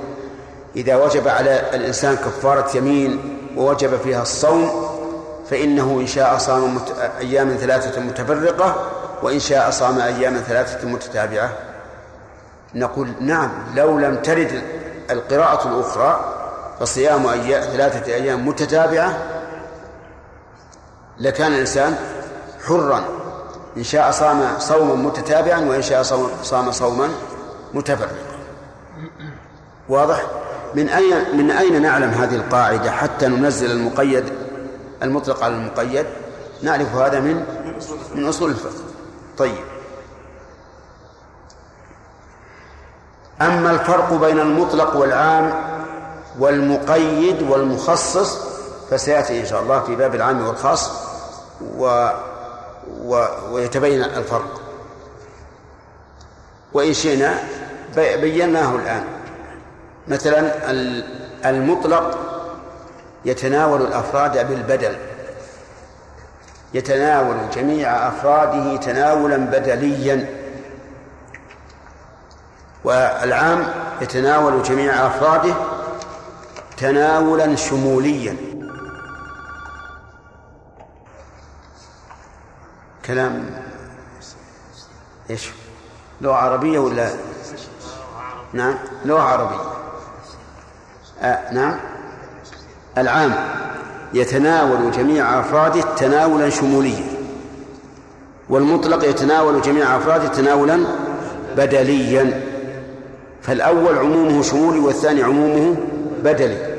إذا وجب على الإنسان كفارة يمين ووجب فيها الصوم فإنه إن شاء صام أياما ثلاثة متفرقة وإن شاء صام أياما ثلاثة متتابعة. نقول نعم لو لم ترد القراءة الأخرى فصيام أيام ثلاثة أيام متتابعة لكان الإنسان حرا. إن شاء صام صوما متتابعا وإن شاء صام صوما متفرقا. واضح؟ من أين من أين نعلم هذه القاعدة حتى ننزل المقيد المطلق على المقيد؟ نعرف هذا من من أصول الفقه. طيب. أما الفرق بين المطلق والعام والمقيد والمخصص فسيأتي إن شاء الله في باب العام والخاص و و ويتبين الفرق. وإن شئنا بيناه الآن. مثلا المطلق يتناول الأفراد بالبدل. يتناول جميع أفراده تناولا بدليا. والعام يتناول جميع أفراده تناولا شموليا. كلام إيش؟ لغة عربية ولا؟ نعم لغة عربية. آه نعم. العام. يتناول جميع أفراده تناولا شموليا. والمطلق يتناول جميع أفراده تناولا بدليا. فالأول عمومه شمولي والثاني عمومه بدلي.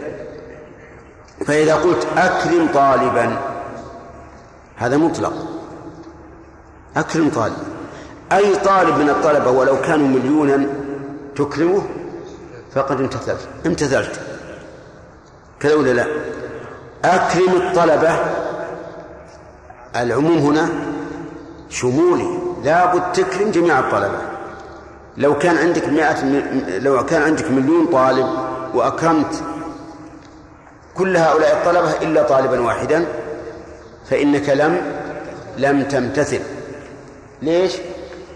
فإذا قلت أكرم طالبا هذا مطلق. أكرم طالبا أي طالب من الطلبة ولو كانوا مليونا تكرمه فقد امتثلت. امتثلت. كذا ولا لا؟ أكرم الطلبة العموم هنا شمولي. لابد تكرم جميع الطلبة. لو كان عندك مئة لو كان عندك مليون طالب وأكرمت كل هؤلاء الطلبة إلا طالبا واحدا فإنك لم لم تمتثل. ليش؟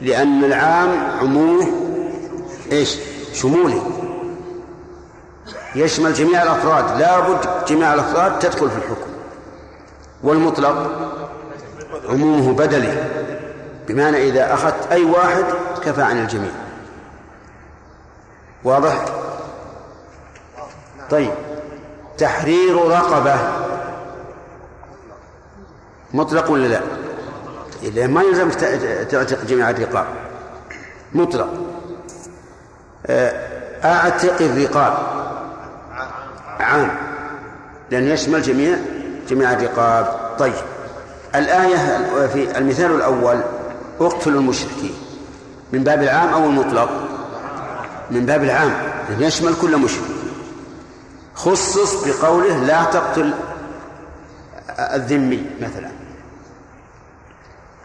لأن العام عمومه إيش؟ شمولي. يشمل جميع الأفراد. لا بد جميع الأفراد تدخل في الحكم. والمطلق عمومه بدلي بمعنى إذا أخذت أي واحد كفى عن الجميع. واضح؟ طيب. تحرير رقبة. مطلق ولا لا؟ إذا ما يلزم تعتق جميع الرقاب. مطلق. آه، أعتق الرقاب. عام. لأن يشمل جميع جميع الرقاب. طيب. الآية في المثال الأول اقتلوا المشركين. من باب العام أو المطلق؟ من باب العام. لأن يشمل كل مشرك. خصص بقوله لا تقتل الذمي مثلا.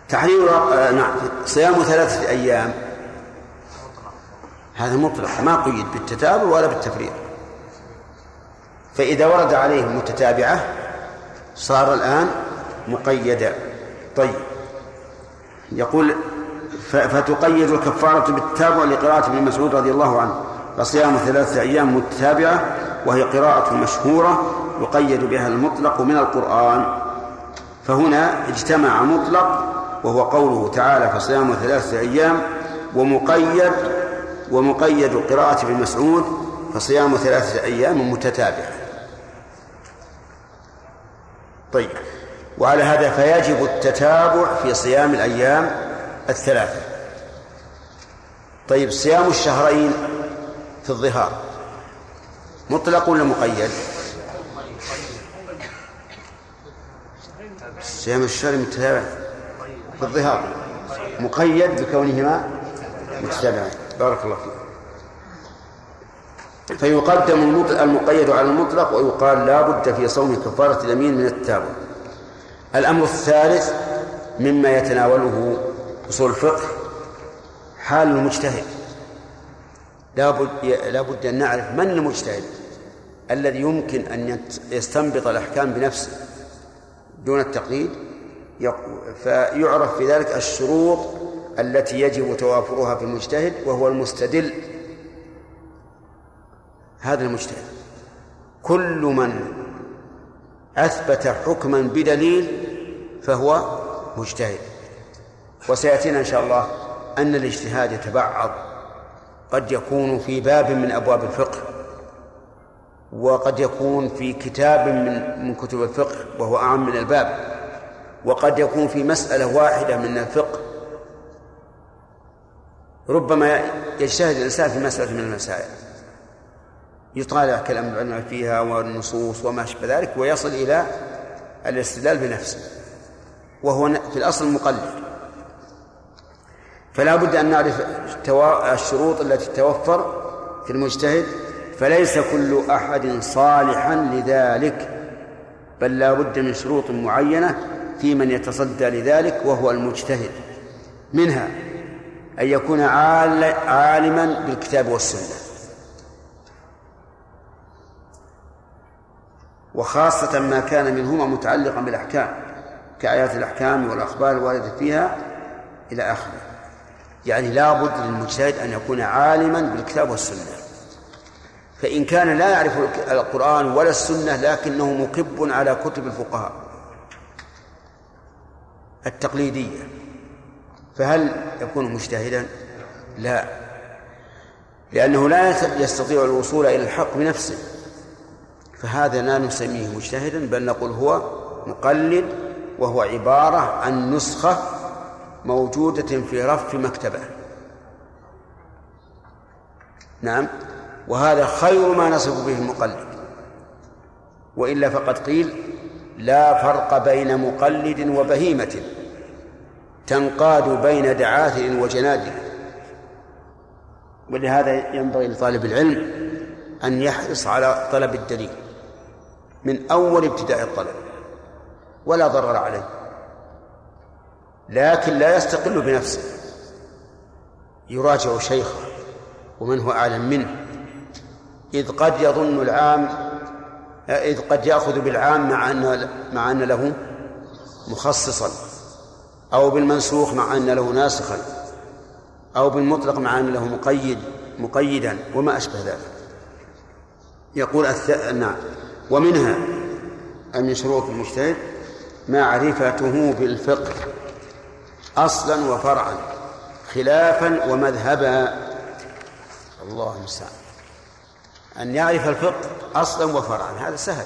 تحرير آه نعم صيام ثلاثة أيام. هذا مطلق ما قيد بالتتابع ولا بالتفريق. فإذا ورد عليه متتابعة صار الآن مقيدا. طيب. يقول فتقيد الكفارة بالتابع لقراءة ابن مسعود رضي الله عنه. فصيام ثلاثة أيام متتابعة وهي قراءة مشهورة يقيد بها المطلق من القرآن. فهنا اجتمع مطلق وهو قوله تعالى فصيام ثلاثة أيام ومقيد ومقيد قراءة ابن مسعود فصيام ثلاثة أيام متتابعة. طيب وعلى هذا فيجب التتابع في صيام الأيام الثلاثة. طيب صيام الشهرين في الظهار. مطلق ولا مقيد؟ صيام الشهر متتابع في الظهار. مقيد بكونهما متتابعين بارك الله فيك. فيقدم المقيد على المطلق ويقال لا بد في صوم كفارة اليمين من التابع. الأمر الثالث مما يتناوله أصول الفقه حال المجتهد. لا بد لا بد أن نعرف من المجتهد. الذي يمكن أن يستنبط الأحكام بنفسه دون التقليد فيعرف في ذلك الشروط التي يجب توافرها في المجتهد وهو المستدل. هذا المجتهد. كل من أثبت حكما بدليل فهو مجتهد. وسيأتينا إن شاء الله أن الاجتهاد يتبعض. قد يكون في باب من أبواب الفقه. وقد يكون في كتاب من من كتب الفقه وهو أعم من الباب. وقد يكون في مسألة واحدة من الفقه. ربما يجتهد الإنسان في مسألة من المسائل. يطالع كلام العلماء فيها والنصوص وما أشبه ذلك ويصل إلى الاستدلال بنفسه. وهو في الأصل مقلد. فلا بد أن نعرف الشروط التي تتوفر في المجتهد فليس كل أحد صالحا لذلك بل لا بد من شروط معينة في من يتصدى لذلك وهو المجتهد. منها أن يكون عالما بالكتاب والسنة. وخاصة ما كان منهما متعلقا بالأحكام كآيات الأحكام والأخبار الواردة فيها إلى آخره. يعني لا بد للمجتهد أن يكون عالما بالكتاب والسنة. فإن كان لا يعرف القرآن ولا السنة لكنه مكب على كتب الفقهاء التقليدية فهل يكون مجتهدا؟ لا لأنه لا يستطيع الوصول إلى الحق بنفسه فهذا لا نسميه مجتهدا بل نقول هو مقلد وهو عبارة عن نسخة موجودة في رف مكتبة نعم وهذا خير ما نصف به المقلد. وإلا فقد قيل لا فرق بين مقلد وبهيمة تنقاد بين دعاثر وجنادل ولهذا ينبغي لطالب العلم أن يحرص على طلب الدليل من أول ابتداء الطلب ولا ضرر عليه. لكن لا يستقل بنفسه. يراجع شيخه ومن هو أعلم منه. إذ قد يظن العام إذ قد يأخذ بالعام مع أن مع أن له مخصصا أو بالمنسوخ مع أن له ناسخا أو بالمطلق مع أن له مقيد مقيدا وما أشبه ذلك. يقول الث... نعم. ومنها أن من شروط المجتهد معرفته بالفقه أصلا وفرعا خلافا ومذهبا. الله المستعان. أن يعرف الفقه أصلا وفرعا. هذا سهل.